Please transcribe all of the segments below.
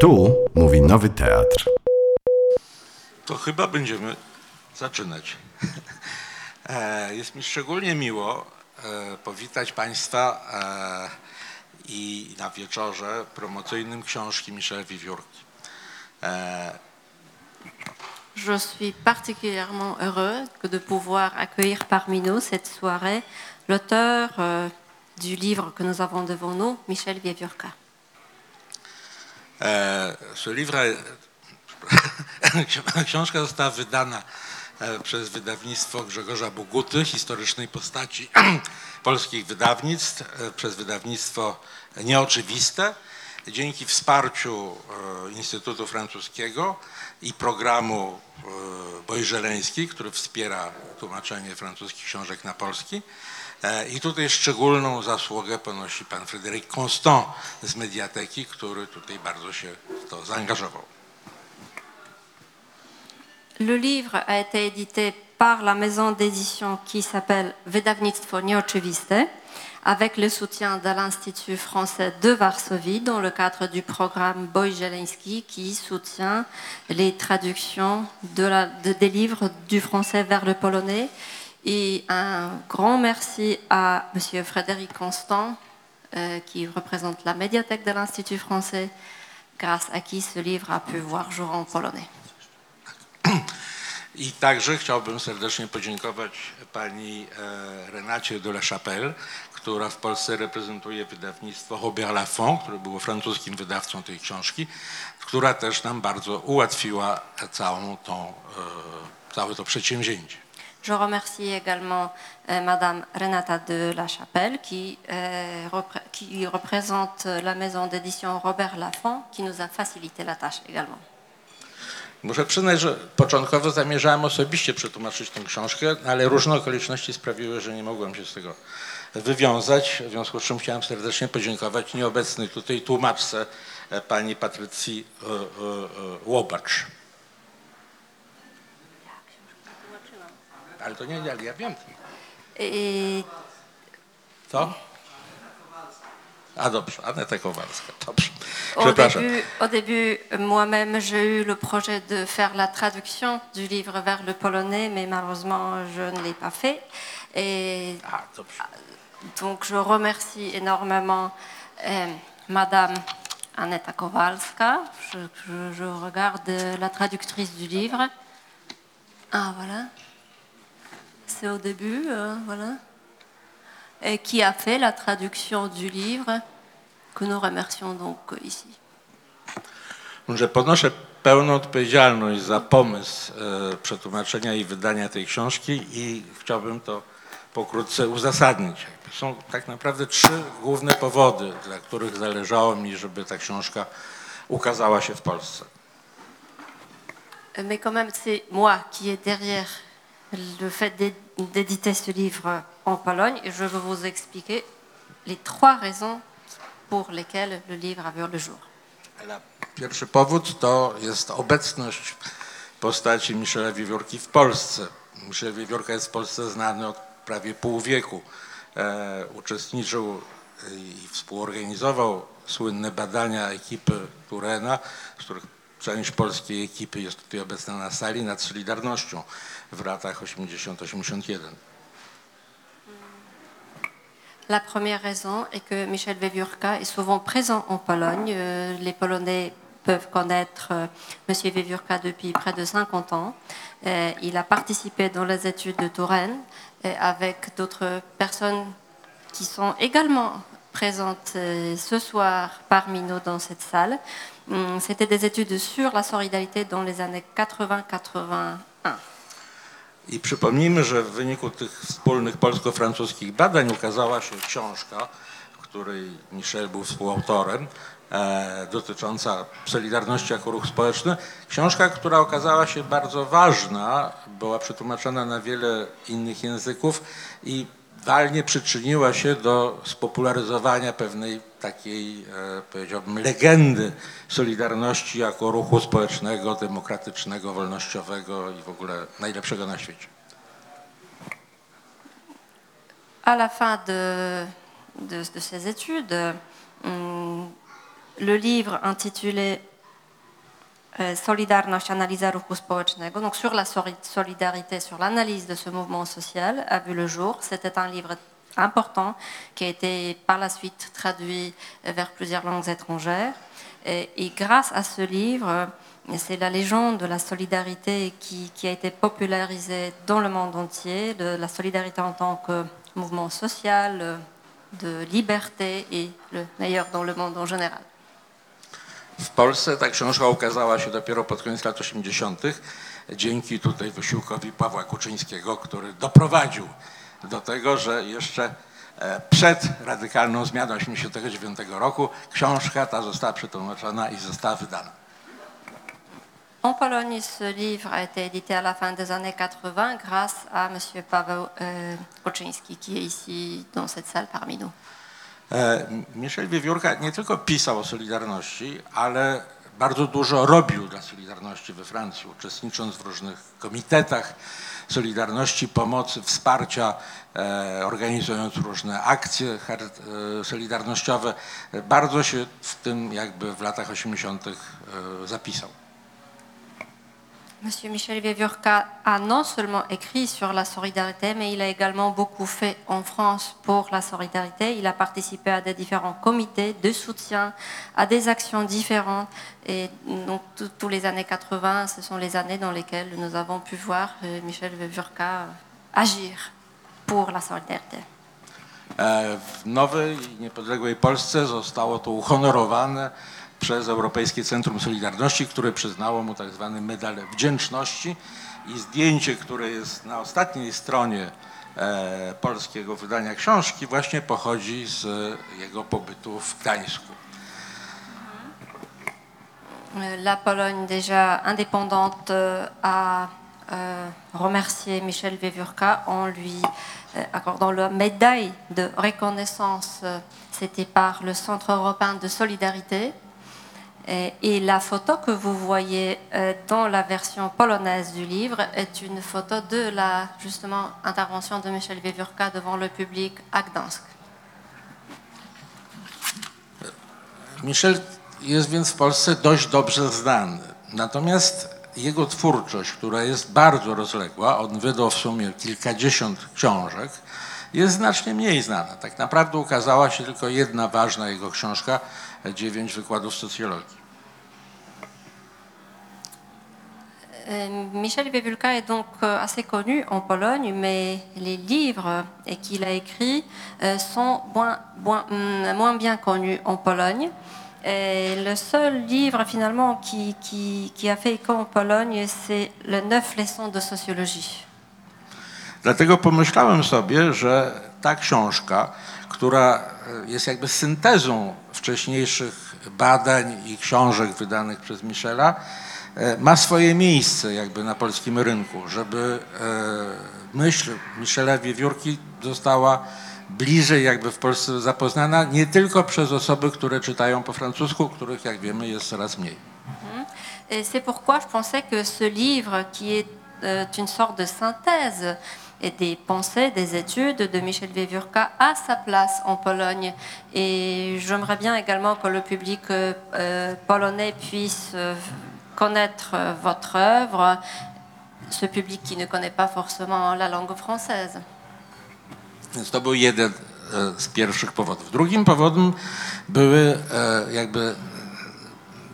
Tu mówi Nowy Teatr. To chyba będziemy zaczynać. E, Jest mi szczególnie miło e, powitać Państwa e, i na wieczorze promocyjnym książki Michel Wiewiórki. Je suis particulièrement heureux de pouvoir accueillir parmi nous cette soirée l'auteur euh, du livre que nous avons devant nous, Michel Vieviorka. E, Ce livre, książka została wydana e, przez wydawnictwo Grzegorza Boguty, historycznej postaci polskich wydawnictw, e, przez wydawnictwo Nieoczywiste. Dzięki wsparciu Instytutu Francuskiego i programu Bojżeleński, który wspiera tłumaczenie francuskich książek na polski. E, I tutaj szczególną zasługę ponosi pan Frédéric Constant z Mediateki, który tutaj bardzo się w to. Le livre a été édité par la maison d'édition qui s'appelle Wydawnictwo Nieoczywiste, avec le soutien de l'Institut français de Varsovie dans le cadre du programme Boy-Jelenski qui soutient les traductions des livres du français vers le polonais. Et un grand merci à M. Frédéric Constant, euh, qui représente la médiathèque de l'Institut français, grâce à qui ce livre a pu voir jour en polonais. I także chciałbym serdecznie podziękować pani e, Renacie de la Chapelle, która w Polsce reprezentuje wydawnictwo Robert Laffont, które było francuskim wydawcą tej książki, która też nam bardzo ułatwiła całą tą, e, całe to przedsięwzięcie. Je remercie également euh, Madame Renata de la Chapelle qui, euh, repré- qui représente la maison d'édition Robert Laffont qui nous a facilité la tâche également. Muszę przyznać, że początkowo zamierzałem osobiście przetłumaczyć tę książkę, ale różne okoliczności sprawiły, że nie mogłem się z tego wywiązać, w związku z czym chciałem serdecznie podziękować nieobecnej tutaj tłumaczce e, pani Patrycji e, e, Łobacz. Ale to nie, Kowalska, au début, au début, moi-même, j'ai eu le projet de faire la traduction du livre vers le polonais, mais malheureusement, je ne l'ai pas fait. Et A, dobrze. Donc je remercie énormément euh, Madame Aneta Kowalska. Je, je- je regarde la traductrice du livre. Ah voilà. C'est au début, euh, voilà. Et qui a fait la traduction du livre, que nous remercions donc euh, ici. że ponoszę pełną odpowiedzialność za pomysł e, przetłumaczenia i wydania tej książki i chciałbym to pokrótce uzasadnić. Są tak naprawdę trzy główne powody, dla których zależało mi, żeby ta książka ukazała się w Polsce. Mais quand même, c'est moi qui est derrière le fait d'é- d'éditer ce livre en Pologne et je vais vous expliquer les trois raisons pour lesquelles le livre a vu le jour. Pierwszy powód to jest obecność postaci Michela Wiewiórki w Polsce. Michel Wiewiórka jest w Polsce znany od prawie pół wieku. E, uczestniczył i współorganizował słynne badania ekipy Turena, z których część polskiej ekipy jest tutaj obecna na sali, nad Solidarnością w latach 80-81. La première raison est que Michel Wiewiórka est souvent présent en Pologne. Euh, les Polonais peuvent connaître euh, Monsieur Wiewiórka depuis près de 50 ans. Euh, il a participé dans les études de Touraine avec d'autres personnes qui sont également présentes ce soir parmi nous dans cette salle. Hum, C'était des études sur la solidarité dans les années 80-81. I przypomnijmy, że w wyniku tych wspólnych polsko-francuskich badań ukazała się książka, której Michel był współautorem, e, dotycząca Solidarności jako ruch społeczny. Książka, która okazała się bardzo ważna, była przetłumaczona na wiele innych języków i walnie przyczyniła się do spopularyzowania pewnej takiej, e, powiedziałbym, legendy Solidarności jako ruchu społecznego, demokratycznego, wolnościowego i w ogóle najlepszego na świecie. À la fin de, de, de ces études, le livre intitulé Solidarność, analiza ruchu donc sur la solidarité, sur l'analyse de ce mouvement social, a vu le jour. C'était un livre important qui a été par la suite traduit vers plusieurs langues étrangères. Et, grâce à ce livre, c'est la légende de la solidarité qui, a été popularisée dans le monde entier, de la solidarité en tant que mouvement social, euh, de liberté et le meilleur dans le monde en général. W Polsce ta książka ukazała się dopiero pod koniec lat 80. dzięki tutaj wysiłkowi Pawła Kuczyńskiego, który doprowadził do tego, że jeszcze e, przed radykalną zmianą 89 roku książka ta została przetłumaczona i została wydana. En Pologne, ce livre a été édité à la fin des années 80 grâce à M. Paweł euh, Kuczynski, qui est ici dans cette salle parmi nous. E, Michel Wiewiórka nie tylko pisał o Solidarności, ale bardzo dużo robił dla Solidarności we Francji, uczestnicząc w różnych komitetach Solidarności, pomocy, wsparcia, e, organizując różne akcje e, solidarnościowe. Bardzo się w tym jakby w latach 80. e, zapisał. Monsieur Michel Vievurka a non seulement écrit sur la solidarité, mais il a également beaucoup fait en France pour la solidarité. Il a participé à des différents comités de soutien, à des actions différentes. Et donc, tous les années 80, ce sont les années dans lesquelles nous avons pu voir euh, Michel Vievurka euh, agir pour la solidarité. W nowej, niepodległej Polsce zostało to uhonorowane przez Europejskie Centrum Solidarności, które przyznało mu tak zwany medal wdzięczności i zdjęcie, które jest na ostatniej stronie e, polskiego wydania książki właśnie pochodzi z jego pobytu w Gdańsku. Euh, La Pologne, déjà indépendante, euh, a euh, remercié Michel Vievurka en lui euh, accordant la médaille de reconnaissance. C'était par le Centre européen de solidarité. Et, la photo que vous voyez euh, dans la version polonaise du livre est une photo de la justement intervention de Michel Vievurka devant le public à Gdansk. Michel jest więc w Polsce dość dobrze znany. Natomiast jego twórczość, która jest bardzo rozległa, on wydał w sumie kilkadziesiąt książek, jest znacznie mniej znana. Tak naprawdę ukazała się tylko jedna ważna jego książka, dziewięć wykładów socjologii. Euh, Michel Vievulka est donc euh, assez connu en Pologne, mais les livres euh, qu'il a écrits sont moins, moins- moins bien connus en Pologne. Et le seul livre finalement qui, qui- qui a fait écho en Pologne, c'est le Neuf leçons de sociologie. Dlatego pomyślałem sobie, że ta książka, która e, jest jakby syntezą wcześniejszych badań i książek wydanych przez Michela, e, ma swoje miejsce jakby na polskim rynku, żeby e, myśl Michela Wiewiórki została bliżej jakby w Polsce zapoznana nie tylko przez osoby, które czytają po francusku, których jak wiemy jest coraz mniej. Et c'est pourquoi je pensais que ce livre, qui est euh, une sorte de synthèse et des pensées, des études de Michel Vievurka, a sa place en Pologne. Et j'aimerais bien également que le public euh, euh, polonais puisse euh, connaître euh, votre œuvre, ce public qui ne connaît pas forcément la langue française. Więc to był jeden e, z pierwszych powodów. Drugim powodem były e, jakby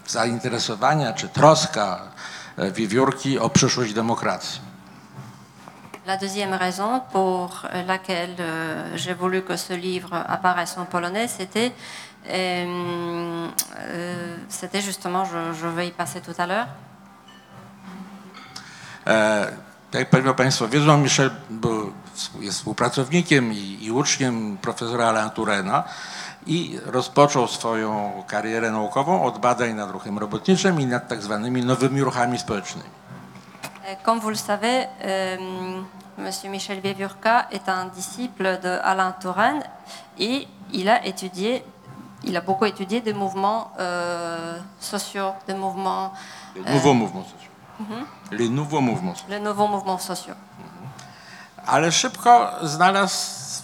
zainteresowania czy troska e, wiewiórki o przyszłość demokracji. La deuxième raison pour laquelle euh, j'ai voulu que ce livre apparaisse en polonais, c'était euh, euh, c'était justement, je, je vais y passer tout à l'heure, E, tak jak pewnie Państwo wiedzą, Michel był, jest współpracownikiem i, i uczniem profesora Alain Turena i rozpoczął swoją karierę naukową od badań nad ruchem robotniczym i nad tak zwanymi nowymi ruchami społecznymi. Euh, Comme vous le savez, euh, Monsieur Michel Vievurka est un disciple de Alain Touraine et il a étudié, il a beaucoup étudié des mouvements euh, sociaux, des mouvements, Les nouveaux mouvements sociaux. Les nouveaux mouvements sociaux. les nouveaux mouvements sociaux. ale szybko znalazł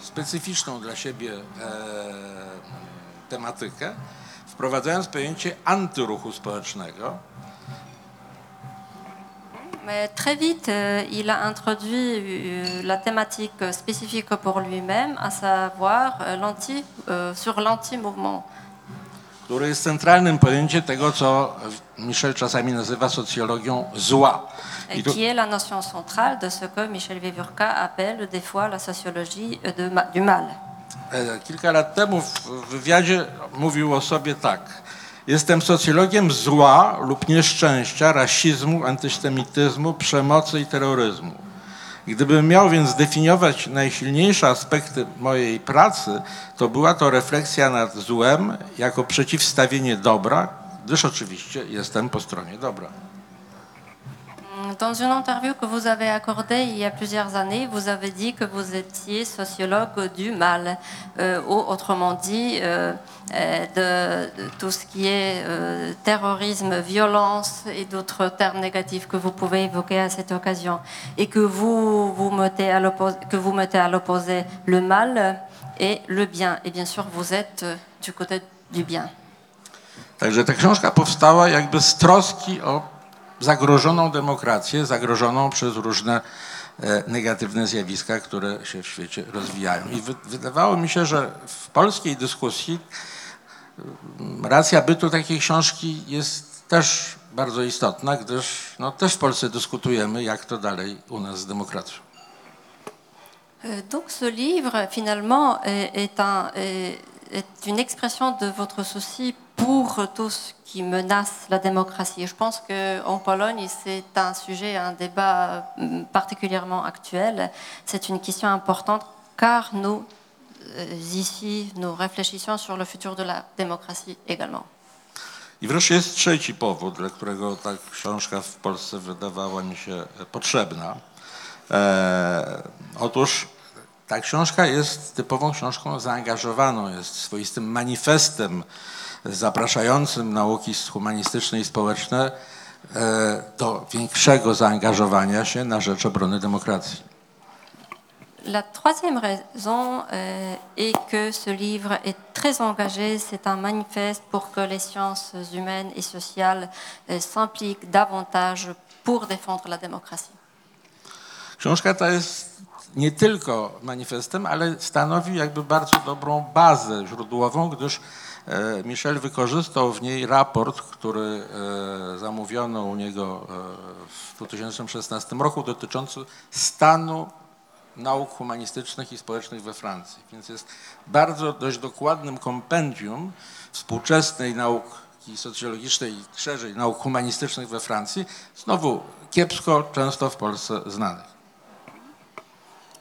specyficzną dla siebie e, tematykę wprowadzając pojęcie antyruchu społecznego, Mais très vite, euh, il a introduit euh, la thématique spécifique pour lui-même, à savoir euh, l'anti, sur l'anti-mouvement. który jest centralnym pojęciem tego, co Michel czasami nazywa socjologią zła. I et tu, qui est la notion centrale de ce que Michel Vievurka appelle des fois la sociologie de du mal. e, kilka lat temu w w wywiadzie mówił o sobie tak. Jestem socjologiem zła lub nieszczęścia, rasizmu, antysemityzmu, przemocy i terroryzmu. Gdybym miał więc zdefiniować najsilniejsze aspekty mojej pracy, to była to refleksja nad złem jako przeciwstawienie dobra, gdyż oczywiście jestem po stronie dobra. Dans une interview que vous avez accordée il y a plusieurs années, vous avez dit que vous étiez sociologue du mal, euh, ou autrement dit, euh, euh, de, tout ce qui est euh, terrorisme, violence et d'autres termes négatifs que vous pouvez évoquer à cette occasion, et que vous, mettez à que vous mettez à l'opposé le mal et le bien. Et bien sûr, vous êtes euh, du côté du bien. Także ta książka powstała jakby z troski o zagrożoną demokrację, zagrożoną przez różne e, negatywne zjawiska, które się w świecie rozwijają. I wy, wydawało mi się, że w polskiej dyskusji racja bytu takiej książki jest też bardzo istotna, gdyż no, też w Polsce dyskutujemy, jak to dalej u nas z demokracją. Euh, Donc ce livre, finalement, est, est un- est- une expression de votre souci pour tout ce qui menace la démocratie. Je pense qu'en Pologne, c'est un sujet, un débat hum, particulièrement actuel. C'est une question importante car nous, euh, ici, nous réfléchissons sur le futur de la démocratie également. I wreszcie jest trzeci powód, dla którego ta książka w Polsce wydawała mi się e, potrzebna. E, otóż ta książka jest typową książką zaangażowaną, jest swoistym manifestem zapraszającym nauki humanistyczne i społeczne e, do większego zaangażowania się na rzecz obrony demokracji. La troisième raison euh, est que ce livre est très engagé. C'est un manifeste pour que les sciences humaines et sociales euh, s'impliquent davantage pour défendre la démocratie. Książka ta jest nie tylko manifestem, ale stanowi jakby bardzo dobrą bazę źródłową, gdyż e, Michel wykorzystał w niej raport, który e, zamówiono u niego e, w 2016 roku dotyczący stanu nauk humanistycznych i społecznych we Francji. Więc jest bardzo dość dokładnym kompendium współczesnej nauki socjologicznej i szerzej nauk humanistycznych we Francji, znowu kiepsko często w Polsce znanych.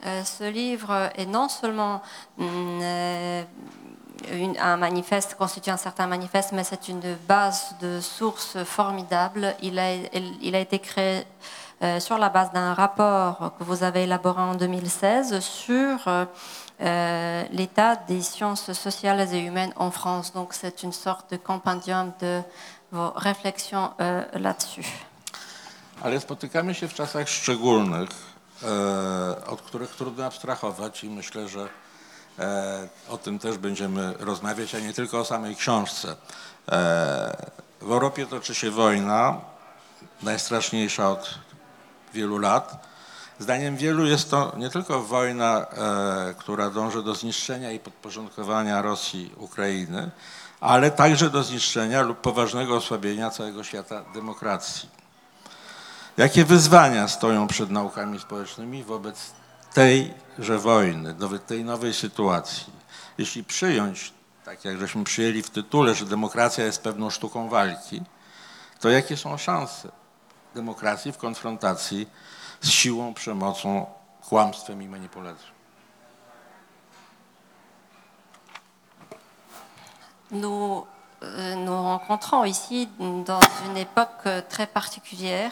Euh, ce livre est non seulement hum, euh, un manifeste, constitue un certain manifeste, mais c'est une base de sources formidable. Il a, été créé euh, sur la base d'un rapport que vous avez élaboré en 2016 sur l'état des sciences sociales et humaines en France. Donc c'est une sorte de compendium de vos réflexions là-dessus. Ale spotykamy się w czasach szczególnych, od których trudno abstrahować i myślę, że e, o tym też będziemy rozmawiać, a nie tylko o samej książce. E, w Europie toczy się wojna, najstraszniejsza od wielu lat. Zdaniem wielu jest to nie tylko wojna, e, która dąży do zniszczenia i podporządkowania Rosji, Ukrainy, ale także do zniszczenia lub poważnego osłabienia całego świata demokracji. Jakie wyzwania stoją przed naukami społecznymi wobec tejże wojny, tej nowej sytuacji? Jeśli przyjąć, tak jak żeśmy przyjęli w tytule, że demokracja jest pewną sztuką walki, to jakie są szanse demokracji w konfrontacji z siłą, przemocą, kłamstwem i manipulacją? Nous euh, nous rencontrons ici dans une époque très particulière.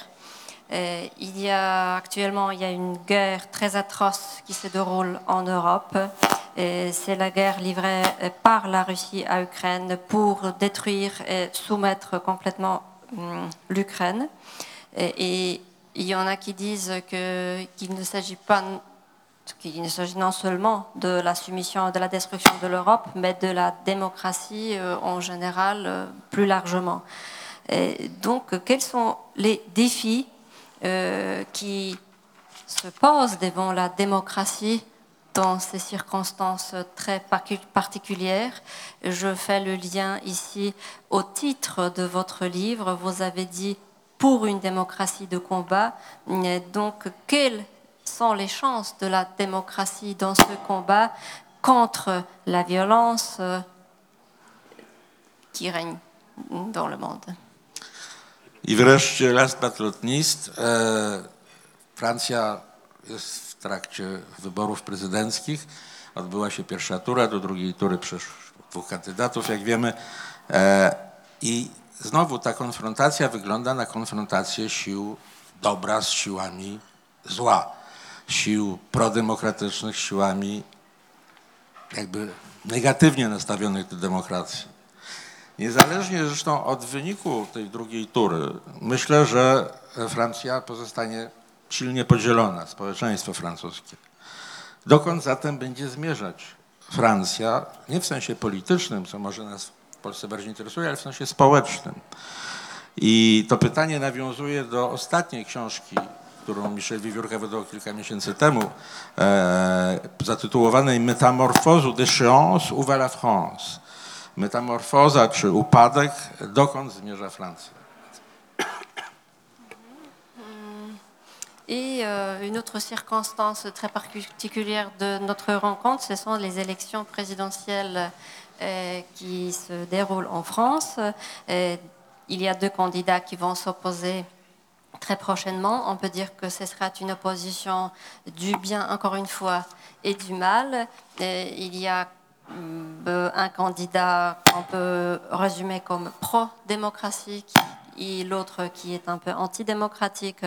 Euh, il y a actuellement il y a une guerre très atroce qui se déroule en Europe. Et C'est la guerre livrée euh, par la Russie à l'Ukraine pour détruire et soumettre complètement hum, l'Ukraine. Et, il y en a qui disent qu'il ne s'agit pas qu'il ne s'agit non seulement de la soumission de la destruction de l'Europe, mais de la démocratie euh, en général euh, plus largement. Donc, euh, quels sont les défis euh, qui se posent devant la démocratie dans ces circonstances très particulières. Je fais le lien ici au titre de votre livre. Vous avez dit pour une démocratie de combat. Donc, quelles sont les chances de la démocratie dans ce combat contre la violence qui règne dans le monde? I wreszcie, last but not least, e, Francja jest w trakcie wyborów prezydenckich. Odbyła się pierwsza tura, do drugiej tury przeszło dwóch kandydatów, jak wiemy. E, I znowu ta konfrontacja wygląda na konfrontację sił dobra z siłami zła. Sił prodemokratycznych siłami jakby negatywnie nastawionych do demokracji. Niezależnie zresztą od wyniku tej drugiej tury, myślę, że Francja pozostanie silnie podzielona, społeczeństwo francuskie. Dokąd zatem będzie zmierzać Francja, nie w sensie politycznym, co może nas w Polsce bardziej interesuje, ale w sensie społecznym. I to pytanie nawiązuje do ostatniej książki, którą Michel Wiewiórka wydał kilka miesięcy temu, e, zatytułowanej Metamorfozu d'échéance où va la France. Metamorfoza czy upadek, dokąd zmierza Francja? Et euh, une autre circonstance très particulière de notre rencontre, ce sont les élections présidentielles euh, qui se déroulent en France. Euh, il y a deux candidats qui vont s'opposer très prochainement. On peut dire que ce sera une opposition du bien, encore une fois, et du mal. Il y a euh, un candidat qu'on peut résumer comme pro-démocratie qui- et l'autre qui est un peu antidémocratique.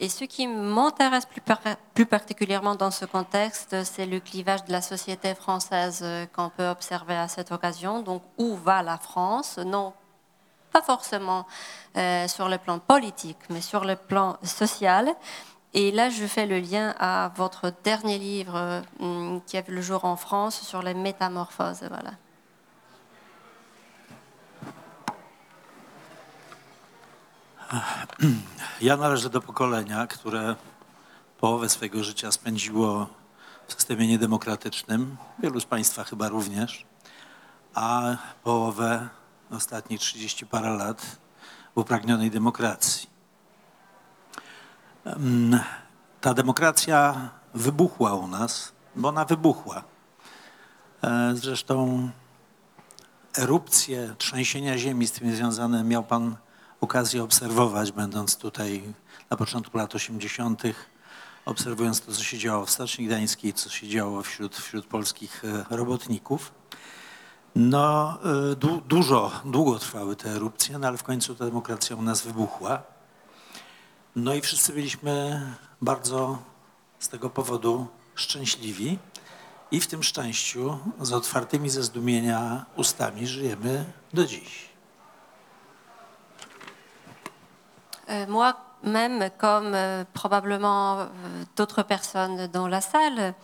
Et ce qui m'intéresse plus, par- plus particulièrement dans ce contexte, c'est le clivage de la société française qu'on peut observer à cette occasion. Donc, où va la France? Non pas forcément euh, sur le plan politique, mais sur le plan social. Et là, je fais le lien à votre dernier livre qui a vu le jour en France sur les métamorphoses. Voilà. Ja należę do pokolenia, które połowę swojego życia spędziło w systemie niedemokratycznym, wielu z Państwa chyba również, a połowę, ostatnich 30 parę lat w upragnionej demokracji. Ta demokracja wybuchła u nas, bo ona wybuchła. E, Zresztą erupcje, trzęsienia ziemi z tym związane miał Pan okazję obserwować, będąc tutaj na początku lat 80., obserwując to, co się działo w Stoczni Gdańskiej, co się działo wśród, wśród polskich e, robotników. No, e, du, dużo, długo trwały te erupcje, no ale w końcu ta demokracja u nas wybuchła. No i wszyscy byliśmy bardzo z tego powodu szczęśliwi. I w tym szczęściu z otwartymi ze zdumienia ustami żyjemy do dziś. Euh, Moi-même, comme euh, probablement euh, d'autres personnes dans la salle,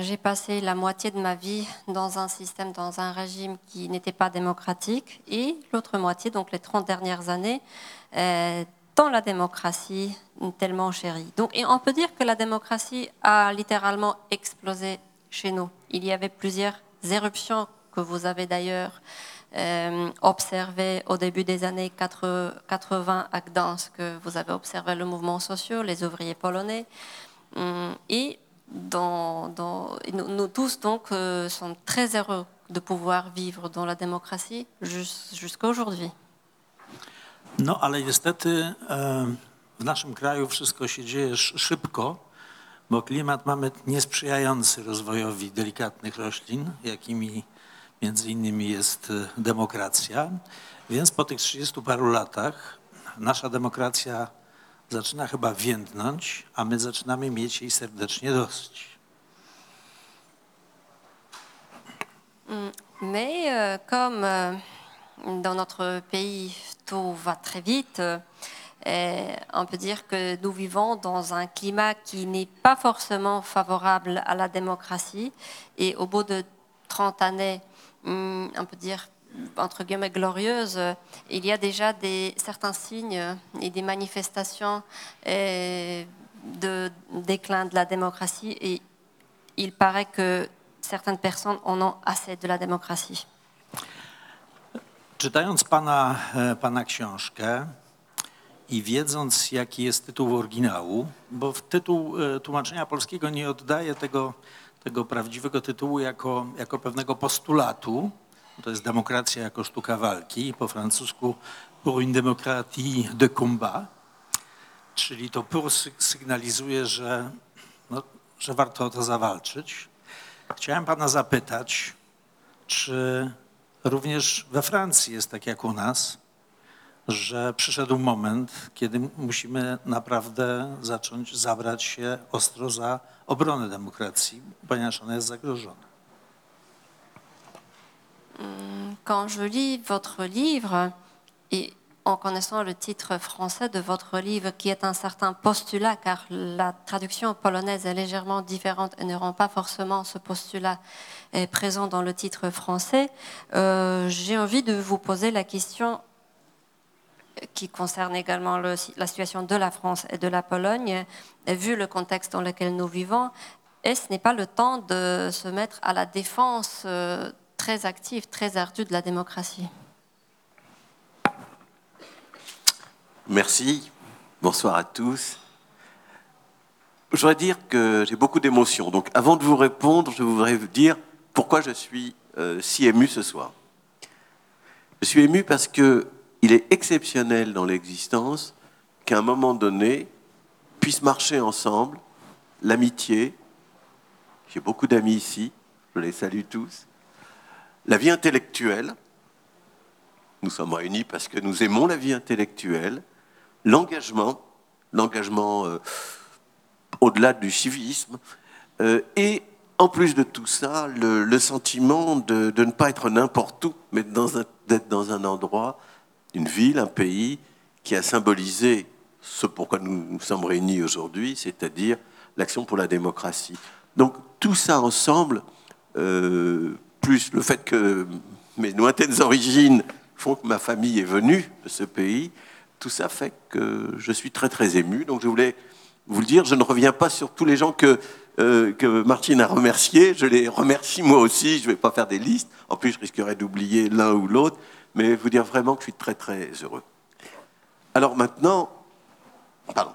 j'ai passé la moitié de ma vie dans un système, dans un régime qui n'était pas démocratique, et l'autre moitié, donc les 30 dernières années, la démocratie tellement chérie. Donc, et on peut dire que la démocratie a littéralement explosé chez nous. Il y avait plusieurs éruptions que vous avez d'ailleurs euh, observé au début des années 80 80 à Gdansk, que vous avez observé le mouvement social, les ouvriers polonais. Hum, Et nous, tous donc euh, sommes très heureux de pouvoir vivre dans la démocratie jus- jusqu'à aujourd'hui. No ale niestety e, w naszym kraju wszystko się dzieje sz- szybko, bo klimat mamy niesprzyjający rozwojowi delikatnych roślin, jakimi między innymi jest e, demokracja. Więc po tych 30 paru latach nasza demokracja zaczyna chyba więdnąć, a my zaczynamy mieć jej serdecznie dosyć. Mais euh, comme euh, dans notre pays va très vite, euh, on peut dire que nous vivons dans un climat qui n'est pas forcément favorable à la démocratie. Et au bout de 30 années, hum, on peut dire entre guillemets glorieuses, il y a déjà des, certains signes et des manifestations euh, de déclin de la démocratie et il paraît que certaines personnes en ont assez de la démocratie. Czytając pana, e, pana książkę i wiedząc, jaki jest tytuł oryginału, bo tytuł e, tłumaczenia polskiego nie oddaje tego, tego prawdziwego tytułu jako, jako pewnego postulatu, to jest demokracja jako sztuka walki, po francusku pour une démocratie de combat, czyli to pour sy- sygnalizuje, że, no, że warto o to zawalczyć. Chciałem pana zapytać, czy również we Francji jest tak jak u nas, że przyszedł moment, kiedy musimy naprawdę zacząć zabrać się ostro za obronę demokracji, ponieważ ona jest zagrożona. Quand je lis votre livre, et en connaissant le titre français de votre livre, qui est un certain postulat, car la traduction polonaise est légèrement différente et ne rend pas forcément ce postulat présent dans le titre français, euh, j'ai envie de vous poser la question qui concerne également le- la situation de la France et de la Pologne, et vu le contexte dans lequel nous vivons, est-ce n'est pas le temps de se mettre à la défense euh, très active, très ardue de la démocratie? Merci. Bonsoir à tous. Je voudrais dire que j'ai beaucoup d'émotions. Donc avant de vous répondre, je voudrais vous dire pourquoi je suis euh, si ému ce soir. Je suis ému parce que il est exceptionnel dans l'existence qu'à un moment donné puissent marcher ensemble l'amitié. J'ai beaucoup d'amis ici, je les salue tous. La vie intellectuelle, nous sommes réunis parce que nous aimons la vie intellectuelle, l'engagement, l'engagement euh, au-delà du civisme, euh, et en plus de tout ça, le, sentiment de, ne pas être n'importe où, mais d'être dans un endroit, une ville, un pays qui a symbolisé ce pourquoi nous nous sommes réunis aujourd'hui, c'est-à-dire l'action pour la démocratie. Donc tout ça ensemble, euh, plus le fait que mes lointaines origines font que ma famille est venue de ce pays, tout ça fait que je suis très très ému. Donc je voulais vous le dire, je ne reviens pas sur tous les gens que, euh, que Martine a remerciés, je les remercie moi aussi, je ne vais pas faire des listes, en plus je risquerais d'oublier l'un ou l'autre, mais vous dire vraiment que je suis très très heureux. Alors maintenant, pardon.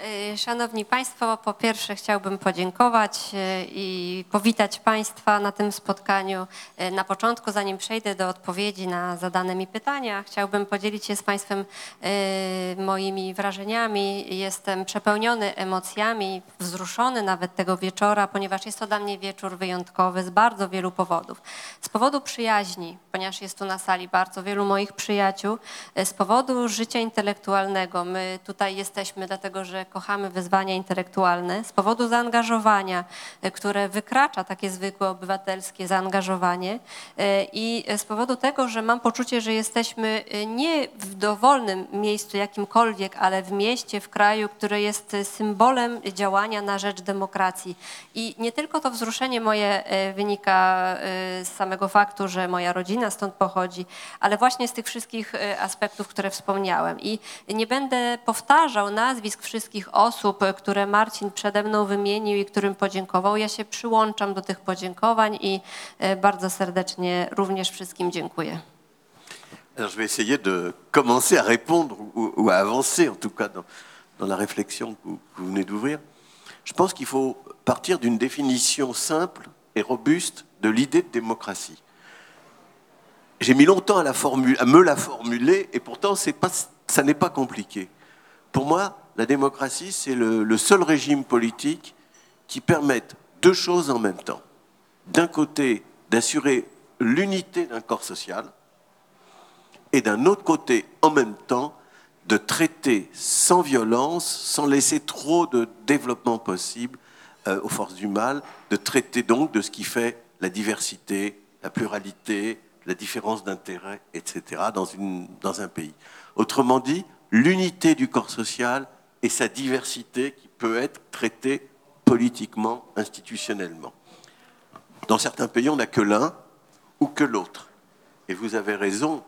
E, Szanowni Państwo, po pierwsze chciałbym podziękować e, i powitać Państwa na tym spotkaniu. E, Na początku, zanim przejdę do odpowiedzi na zadane mi pytania, chciałbym podzielić się z Państwem moimi wrażeniami. Jestem przepełniony emocjami, wzruszony nawet tego wieczora, ponieważ jest to dla mnie wieczór wyjątkowy z bardzo wielu powodów. Z powodu przyjaźni, ponieważ jest tu na sali bardzo wielu moich przyjaciół, z powodu życia intelektualnego. My tutaj jesteśmy dlatego, że kochamy wyzwania intelektualne, z powodu zaangażowania, e, które wykracza takie zwykłe obywatelskie zaangażowanie e, i z powodu tego, że mam poczucie, że jesteśmy e, nie w dowolnym miejscu jakimkolwiek, ale w mieście, w kraju, które jest symbolem działania na rzecz demokracji. I nie tylko to wzruszenie moje wynika z samego faktu, że moja rodzina stąd pochodzi, ale właśnie z tych wszystkich aspektów, które wspomniałem. I nie będę powtarzał nazwisk wszystkich osób, e, które Marcin przede mną wymienił i którym podziękował. Ja się przyłączam do tych podziękowań i e, bardzo serdecznie również wszystkim dziękuję. Alors, je vais essayer de commencer à répondre ou, ou à avancer, en tout cas, dans, dans la réflexion que vous, que vous venez d'ouvrir. Je pense qu'il faut partir d'une définition simple et robuste de l'idée de démocratie. J'ai mis longtemps à, la formu- à me la formuler, et pourtant, pas, ça n'est pas compliqué. Pour moi, la démocratie, c'est le, seul régime politique qui permette deux choses en même temps. D'un côté, d'assurer l'unité d'un corps social, et d'un autre côté, en même temps, de traiter sans violence, sans laisser trop de développement possible euh, aux forces du mal, de traiter donc de ce qui fait la diversité, la pluralité, la différence d'intérêt, etc., dans un pays. Autrement dit, l'unité du corps social et sa diversité qui peut être traitée politiquement, institutionnellement. Dans certains pays, on n'a que l'un ou que l'autre. Et vous avez raison,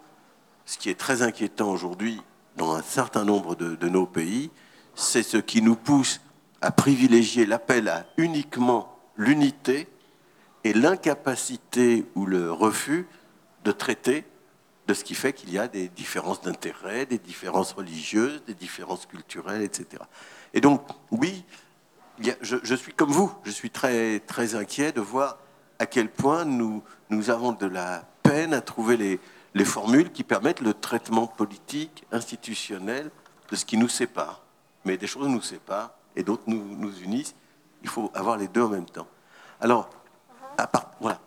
ce qui est très inquiétant aujourd'hui dans un certain nombre de, nos pays, c'est ce qui nous pousse à privilégier l'appel à uniquement l'unité et l'incapacité ou le refus de traiter de ce qui fait qu'il y a des différences d'intérêt, des différences religieuses, des différences culturelles, etc. Et donc, oui, je, suis comme vous, je suis très, très inquiet de voir à quel point nous, nous avons de la peine à trouver les, les formules qui permettent le traitement politique, institutionnel de ce qui nous sépare. Mais des choses nous séparent et d'autres nous, nous unissent. Il faut avoir les deux en même temps. Alors, à part, voilà.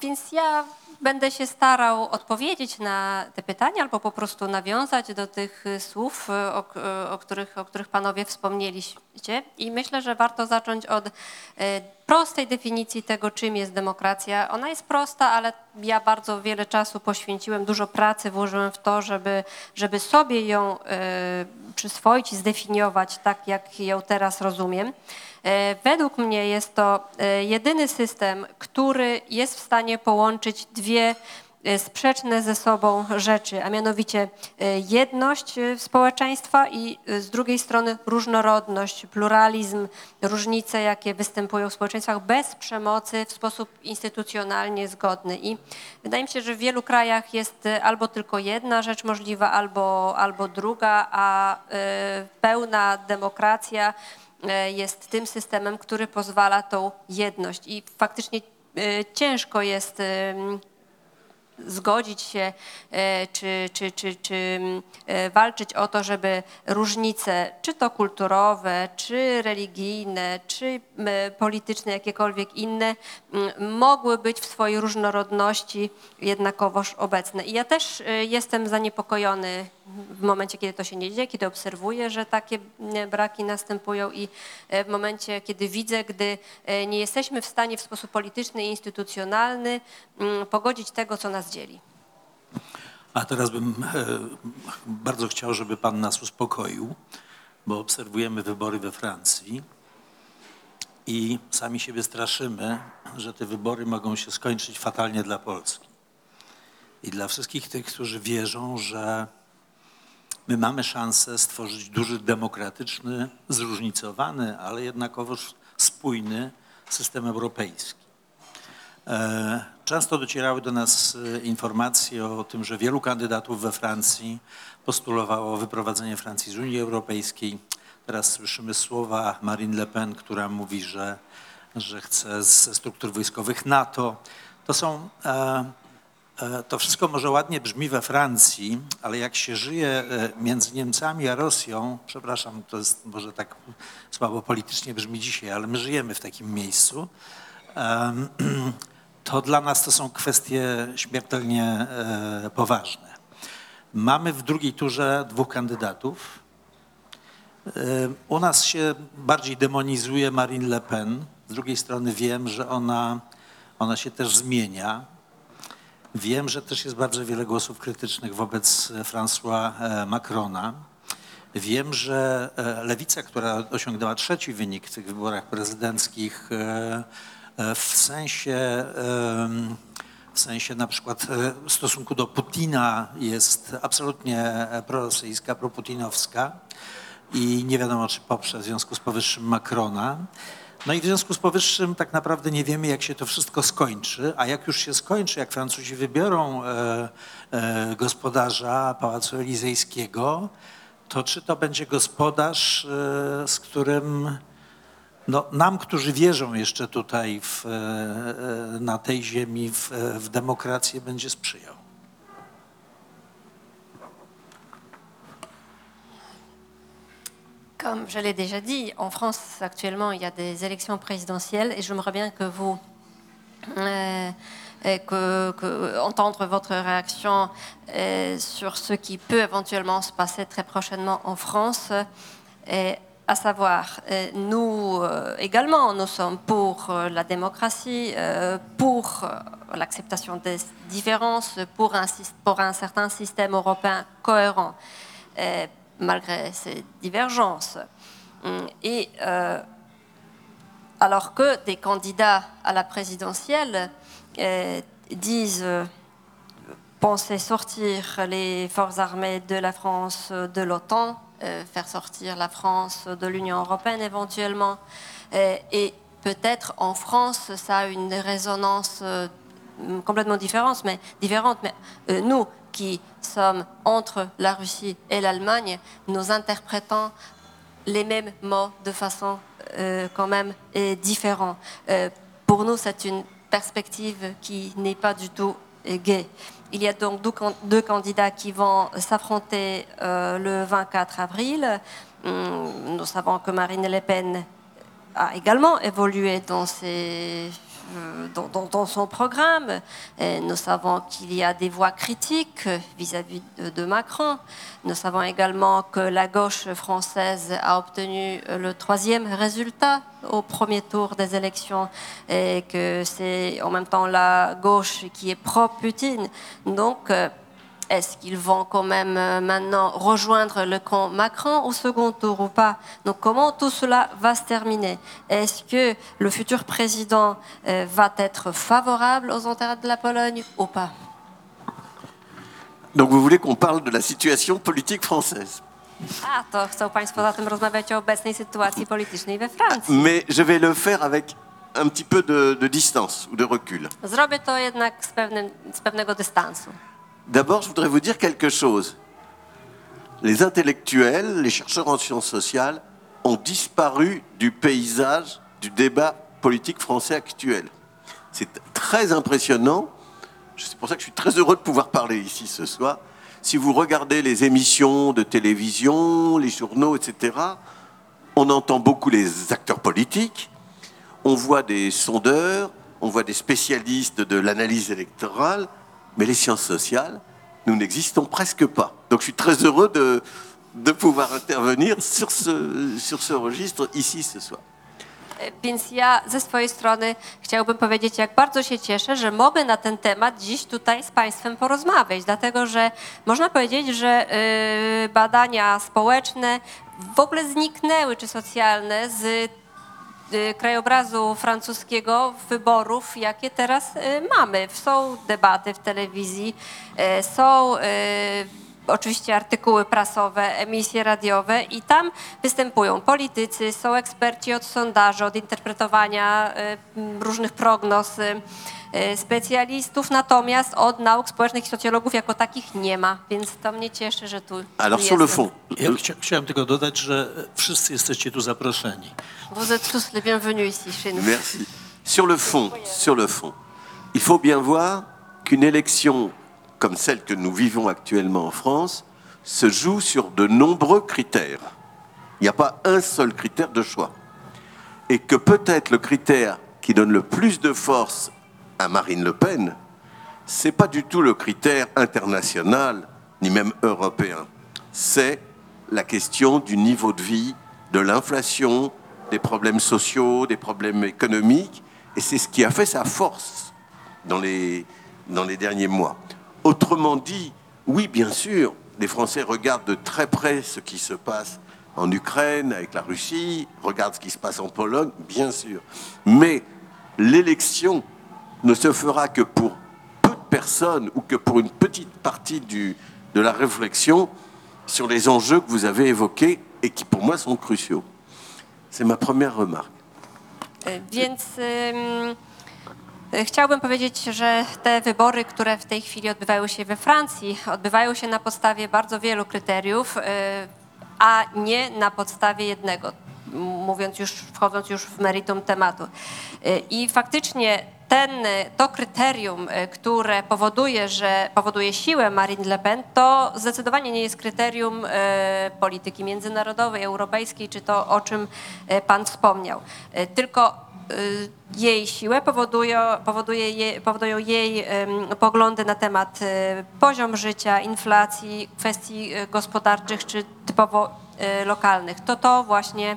Więc ja będę się starał odpowiedzieć na te pytania albo po prostu nawiązać do tych słów, y, o, y, o, których, o których panowie wspomnieliście. I myślę, że warto zacząć od y, prostej definicji tego, czym jest demokracja. Ona jest prosta, ale ja bardzo wiele czasu poświęciłem, dużo pracy włożyłem w to, żeby, żeby sobie ją przyswoić i zdefiniować tak, jak ją teraz rozumiem. E, Według mnie jest to e, jedyny system, który jest w stanie połączyć dwie e, sprzeczne ze sobą rzeczy, a mianowicie jedność społeczeństwa i z drugiej strony różnorodność, pluralizm, różnice, jakie występują w społeczeństwach bez przemocy w sposób instytucjonalnie zgodny. I wydaje mi się, że w wielu krajach jest albo tylko jedna rzecz możliwa, albo, albo druga, a pełna demokracja jest tym systemem, który pozwala tą jedność. I faktycznie e, ciężko jest zgodzić się e, czy, czy, czy, czy mm, e, walczyć o to, żeby różnice, czy to kulturowe, czy religijne, czy polityczne, jakiekolwiek inne, m, mogły być w swojej różnorodności jednakowoż obecne. I ja też e, jestem zaniepokojony w momencie, kiedy to się nie dzieje, kiedy obserwuję, że takie m, braki następują i w momencie, kiedy widzę, gdy nie jesteśmy w stanie w sposób polityczny i instytucjonalny mm, pogodzić tego, co nas A teraz bym e, bardzo chciał, żeby pan nas uspokoił, bo obserwujemy wybory we Francji i sami siebie straszymy, że te wybory mogą się skończyć fatalnie dla Polski. I dla wszystkich tych, którzy wierzą, że my mamy szansę stworzyć duży, demokratyczny, zróżnicowany, ale jednakowoż spójny system europejski. E, Często docierały do nas e, informacje o tym, że wielu kandydatów we Francji postulowało wyprowadzenie Francji z Unii Europejskiej. Teraz słyszymy słowa Marine Le Pen, która mówi, że, że chce ze struktur wojskowych NATO. To są. E, to wszystko może ładnie brzmi we Francji, ale jak się żyje między Niemcami a Rosją, przepraszam, to jest może tak słabo politycznie brzmi dzisiaj, ale my żyjemy w takim miejscu, to dla nas to są kwestie śmiertelnie e, poważne. Mamy w drugiej turze dwóch kandydatów. E, U nas się bardziej demonizuje Marine Le Pen. Z drugiej strony wiem, że ona, ona się też zmienia. Wiem, że też jest bardzo wiele głosów krytycznych wobec François e, Macrona. Wiem, że lewica, która osiągnęła trzeci wynik w tych wyborach prezydenckich, w sensie, w sensie na przykład e, w stosunku do Putina jest absolutnie e, prorosyjska, proputinowska i nie wiadomo, czy poprze w związku z powyższym Macrona. No i w związku z powyższym tak naprawdę nie wiemy, jak się to wszystko skończy, a jak już się skończy, jak Francuzi wybiorą e, e, gospodarza Pałacu Elizejskiego, to czy to będzie gospodarz, e, z którym no, nam, którzy wierzą jeszcze tutaj w, e, e, na tej ziemi w, e, w demokrację, będzie sprzyjał? Comme je l'ai déjà dit, en France actuellement, il y a des élections présidentielles et j'aimerais bien que vous euh, entendre votre réaction euh, sur ce qui peut éventuellement se passer très prochainement en France. Et à savoir, euh, nous euh, également, nous sommes pour euh, la démocratie, pour l'acceptation des différences, pour un, certain système européen cohérent. malgré ces divergences. Hum, Et alors que des candidats à la présidentielle disent penser sortir les forces armées de la France de l'OTAN, euh, faire sortir la France de l'Union européenne éventuellement. Euh, et peut-être en France, ça a une résonance euh, complètement différente, mais, différente, mais euh, nous qui sommes entre la Russie et l'Allemagne, nous interprétons les mêmes mots de façon euh, quand même euh, différente. Euh, pour nous, c'est une perspective qui n'est pas du tout euh, gaie. Il y a donc deux, can- deux candidats qui vont s'affronter euh, le 24 avril. Hum, Nous savons que Marine Le Pen a également évolué dans, ses, euh, dans, dans- son programme. Nous savons qu'il y a des voix critiques vis-à-vis de, de Macron. Nous savons également que la gauche française a obtenu euh, le troisième résultat au premier tour des élections et que c'est en même temps la gauche qui est pro-Poutine. Donc, euh, est-ce qu'ils vont quand même euh, maintenant rejoindre le camp Macron au second tour ou pas? Donc comment tout cela va se terminer? Est-ce que le futur président euh, va être favorable aux intérêts de la Pologne ou pas? Donc vous voulez qu'on parle de la situation politique française? A, to chcą Państwo zatem rozmawiać o obecnej sytuacji politycznej we Francji. Mais je vais le faire avec un petit peu de, de distance ou de recul. Zrobię to jednak z, pewnym, z pewnego dystansu. D'abord, je voudrais vous dire quelque chose. Les intellectuels, les chercheurs en sciences sociales ont disparu du paysage du débat politique français actuel. C'est très impressionnant. C'est pour ça que je suis très heureux de pouvoir parler ici ce soir. Si vous regardez les émissions de télévision, les journaux, etc., on entend beaucoup les acteurs politiques, on voit des sondeurs, on voit des spécialistes de l'analyse électorale, mais les sciences sociales, nous n'existons presque pas. Donc je suis très heureux de, de pouvoir intervenir sur ce, sur ce registre ici ce soir. E, Więc ja ze swojej strony chciałbym powiedzieć, jak bardzo się cieszę, że mogę na ten temat dziś tutaj z Państwem porozmawiać, dlatego że można powiedzieć, że y, badania społeczne w ogóle zniknęły, czy socjalne, z krajobrazu francuskiego wyborów, jakie teraz y, mamy. Są debaty w telewizji, y, są y, oczywiście artykuły prasowe, emisje radiowe i tam występują politycy, są eksperci od sondaży, od interpretowania y, różnych prognoz, y, y, specjalistów, natomiast od nauk społecznych i socjologów jako takich nie ma, więc to mnie cieszy, że tu Alors sur le jestem. fond, Ja chcia, chciałem tylko dodać, że wszyscy jesteście tu zaproszeni. Vous êtes tous les bienvenus ici chez nous. Merci. Sur le fond, sur le fond, il faut bien voir qu'une élection comme celle que nous vivons actuellement en France se joue sur de nombreux critères. Il n'y a pas un seul critère de choix. Et que peut-être le critère qui donne le plus de force à Marine Le Pen, c'est pas du tout le critère international, ni même européen. C'est la question du niveau de vie, de l'inflation, des problèmes sociaux, des problèmes économiques. Et c'est ce qui a fait sa force dans les, dans les derniers mois. Autrement dit, oui, bien sûr, les Français regardent de très près ce qui se passe en Ukraine avec la Russie, regardent ce qui se passe en Pologne, bien sûr. Mais l'élection ne se fera que pour peu de personnes ou que pour une petite partie du, de la réflexion sur les enjeux que vous avez évoqués et qui pour moi sont cruciaux. C'est ma première remarque. E, Więc e, chciałbym powiedzieć, że te wybory, które w tej chwili odbywają się we Francji, odbywają się na podstawie bardzo wielu kryteriów, y, a nie na podstawie jednego, mówiąc już, wchodząc już w meritum tematu. I faktycznie ten, to kryterium, które powoduje, że powoduje siłę Marine Le Pen, to zdecydowanie nie jest kryterium y, polityki międzynarodowej, europejskiej, czy to, o czym y, pan wspomniał. Y, Tylko jej siłę powodują, powoduje je, powodują jej poglądy na temat poziom życia, inflacji, kwestii gospodarczych czy typowo e, lokalnych. To to właśnie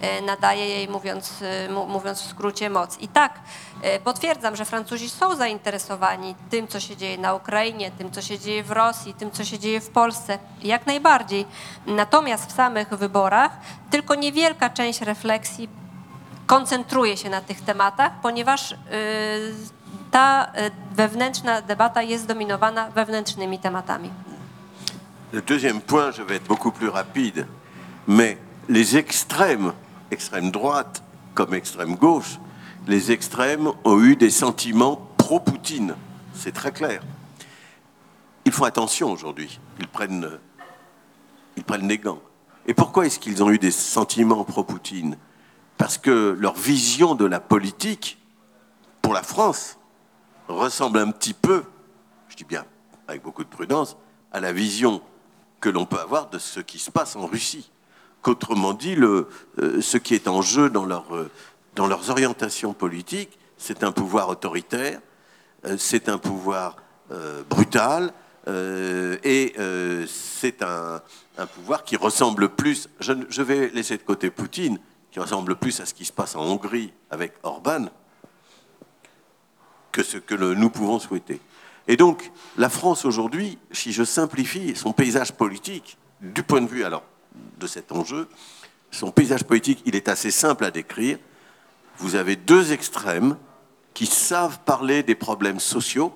e, nadaje jej, mówiąc, e, mówiąc w skrócie, moc. I tak, e, potwierdzam, że Francuzi są zainteresowani tym, co się dzieje na Ukrainie, tym, co się dzieje w Rosji, tym, co się dzieje w Polsce, jak najbardziej. Natomiast w samych wyborach tylko niewielka część refleksji koncentruje się na tych tematach, ponieważ ta wewnętrzna debata jest zdominowana wewnętrznymi tematami. Le deuxième point, je vais être beaucoup plus rapide, mais les extrêmes, extrême droite comme extrême gauche, les extrêmes ont eu des sentiments pro-Poutine. C'est très clair. Ils font attention aujourd'hui. Ils prennent, ils prennent les gants. Et pourquoi est-ce qu'ils ont eu des sentiments pro-Poutine? Parce que leur vision de la politique, pour la France, ressemble un petit peu, je dis bien avec beaucoup de prudence, à la vision que l'on peut avoir de ce qui se passe en Russie. Qu'autrement dit, euh, ce qui est en jeu euh, dans leurs orientations politiques, c'est un pouvoir autoritaire, euh, c'est un pouvoir brutal, et c'est un, pouvoir qui ressemble plus, je, vais laisser de côté Poutine, qui ressemble plus à ce qui se passe en Hongrie avec Orban, que ce que nous pouvons souhaiter. Et donc, la France aujourd'hui, si je simplifie son paysage politique, du point de vue alors de cet enjeu, son paysage politique, il est assez simple à décrire. Vous avez deux extrêmes qui savent parler des problèmes sociaux,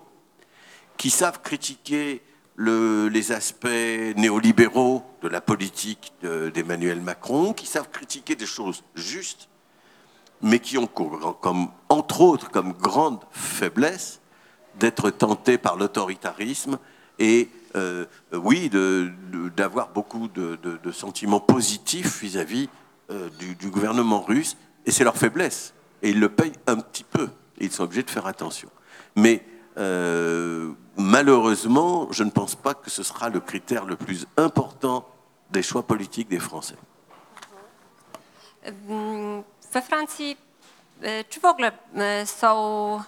qui savent critiquer le- les aspects néolibéraux de la politique de- d'Emmanuel Macron, qui savent critiquer des choses justes, mais qui ont co- comme, entre autres comme grande faiblesse d'être tentés par l'autoritarisme et euh, euh, oui, d'avoir beaucoup de, sentiments positifs vis-à-vis euh, du, gouvernement russe, et c'est leur faiblesse. Et ils le payent un petit peu, ils sont obligés de faire attention. Mais euh, malheureusement, je ne pense pas que ce sera le critère le plus important des choix politiques des Français. Mm, We Francji, czy w ogóle są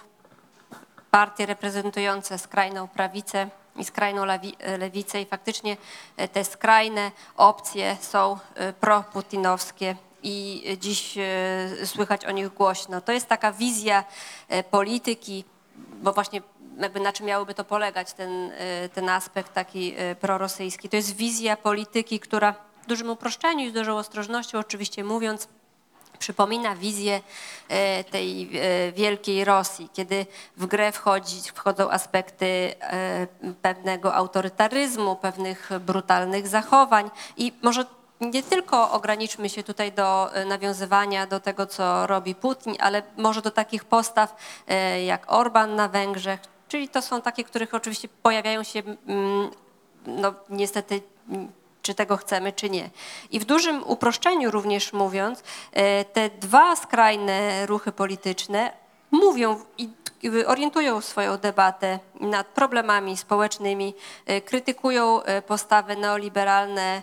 partie reprezentujące skrajną prawicę i skrajną lewi- lewicę i faktycznie y, te skrajne opcje są y, proputinowskie i dziś słychać o nich głośno. To jest taka wizja polityki, bo właśnie jakby na czym miałoby to polegać, ten, ten aspekt taki prorosyjski. To jest wizja polityki, która w dużym uproszczeniu i z dużą ostrożnością oczywiście mówiąc, przypomina wizję e, tej e, wielkiej Rosji, kiedy w grę wchodzi, wchodzą aspekty e, pewnego autorytaryzmu, pewnych brutalnych zachowań. I może nie tylko ograniczmy się tutaj do nawiązywania do tego, co robi Putin, ale może do takich postaw jak Orban na Węgrzech, czyli to są takie, których oczywiście pojawiają się mm, no niestety czy tego chcemy, czy nie. I w dużym uproszczeniu również mówiąc, e, te dwa skrajne ruchy polityczne mówią i orientują swoją debatę nad problemami społecznymi, e, krytykują e, postawy neoliberalne,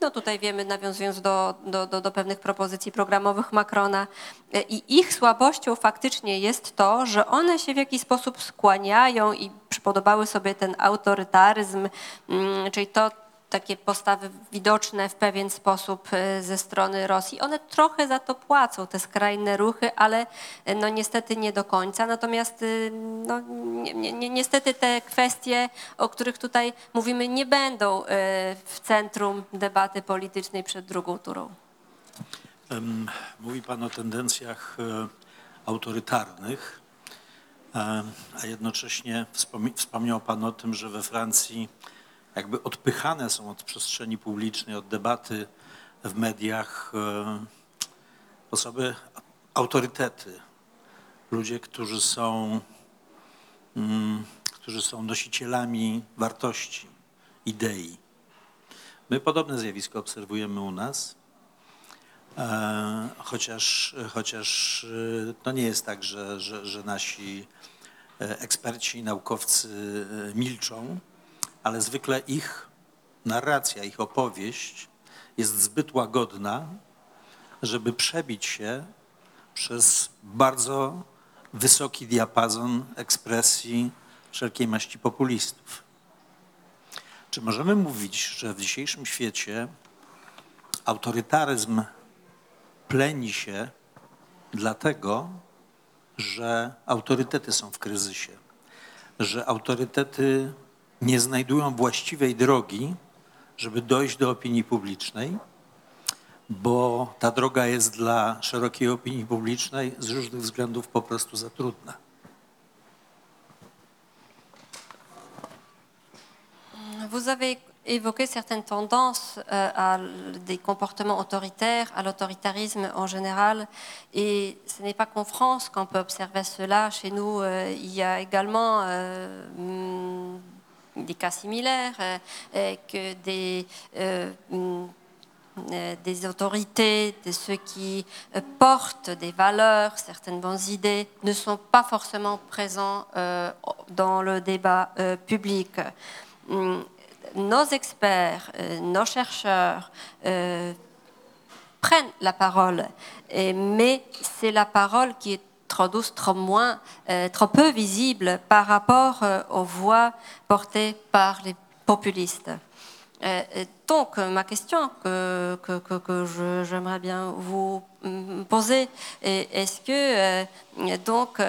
no tutaj wiemy, nawiązując do, do, do, do pewnych propozycji programowych Macrona. I ich słabością faktycznie jest to, że one się w jakiś sposób skłaniają i przypodobały sobie ten autorytaryzm, mm, czyli to takie postawy widoczne w pewien sposób e, ze strony Rosji. One trochę za to płacą, te skrajne ruchy, ale e, no niestety nie do końca. Natomiast y, no, ni- ni- ni- niestety te kwestie, o których tutaj mówimy, nie będą w centrum debaty politycznej przed drugą turą. Mówi Pan o tendencjach autorytarnych, a jednocześnie wspomni- wspomniał Pan o tym, że we Francji jakby odpychane są od przestrzeni publicznej, od debaty w mediach e, osoby, autorytety, ludzie, którzy są, mm, którzy są nosicielami wartości, idei. My podobne zjawisko obserwujemy u nas. E, Chociaż, chociaż e, to nie jest tak, że, że, że nasi eksperci, naukowcy milczą, ale zwykle ich narracja, ich opowieść jest zbyt łagodna, żeby przebić się przez bardzo wysoki diapazon ekspresji wszelkiej maści populistów. Czy możemy mówić, że w dzisiejszym świecie autorytaryzm pleni się dlatego, że autorytety są w kryzysie, że autorytety nie znajdują właściwej drogi, żeby dojść do opinii publicznej, bo ta droga jest dla szerokiej opinii publicznej z różnych względów po prostu za trudna. Vous avez évoqué certaines tendances euh, à des comportements autoritaires, à l'autoritarisme en général. Et ce n'est pas qu'en France qu'on peut observer cela. Chez nous, euh, il y a également euh, des cas similaires, euh, euh, que des, euh, euh, des autorités, de ceux qui portent des valeurs, certaines bonnes idées, ne sont pas forcément présents dans le débat public. Hum, Nos experts, nos chercheurs prennent la parole, mais c'est la parole qui est trop douce, trop moins, euh, trop peu visible par rapport euh, aux voix portées par les populistes. Euh, donc, ma question que, que, que- j'aimerais bien vous mm, poser, est- est-ce que donc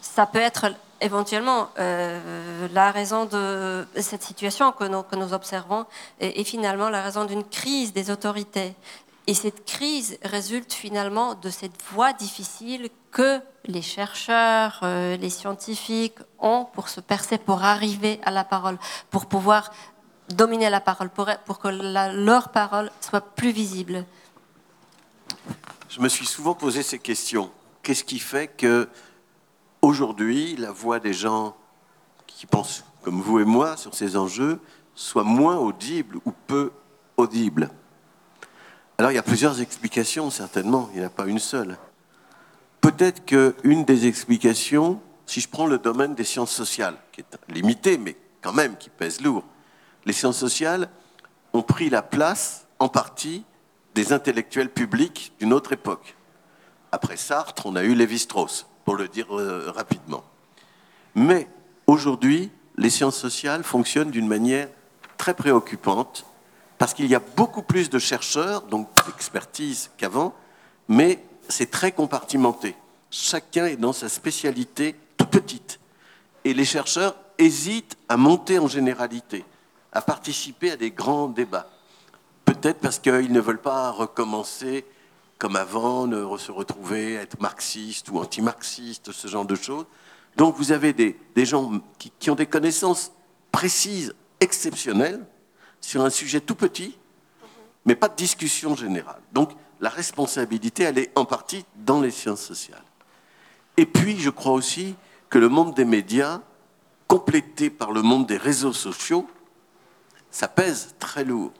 ça peut être éventuellement la raison de cette situation que nous, que nous observons et finalement la raison d'une crise des autorités? Et cette crise résulte finalement de cette voie difficile que les chercheurs, euh, les scientifiques ont pour se percer, pour arriver à la parole, pour pouvoir dominer la parole, pour, que leur parole soit plus visible. Je me suis souvent posé ces questions. Qu'est-ce qui fait que aujourd'hui la voix des gens qui pensent comme vous et moi sur ces enjeux soit moins audible ou peu audible? Alors il y a plusieurs explications certainement, il n'y en a pas une seule. Peut-être qu'une des explications, si je prends le domaine des sciences sociales, qui est limité mais quand même qui pèse lourd, les sciences sociales ont pris la place en partie des intellectuels publics d'une autre époque. Après Sartre, on a eu Lévi-Strauss, pour le dire euh, rapidement. Mais aujourd'hui, les sciences sociales fonctionnent d'une manière très préoccupante parce qu'il y a beaucoup plus de chercheurs, donc d'expertise qu'avant, mais c'est très compartimenté. Chacun est dans sa spécialité toute petite. Et les chercheurs hésitent à monter en généralité, à participer à des grands débats. Peut-être parce qu'ils ne veulent pas recommencer comme avant, ne se retrouver, être marxiste ou anti-marxiste, ce genre de choses. Donc vous avez des, gens qui ont des connaissances précises, exceptionnelles, sur un sujet tout petit, mais pas de discussion générale. Donc la responsabilité, elle est en partie dans les sciences sociales. Et puis, je crois aussi que le monde des médias, complété par le monde des réseaux sociaux, ça pèse très lourd.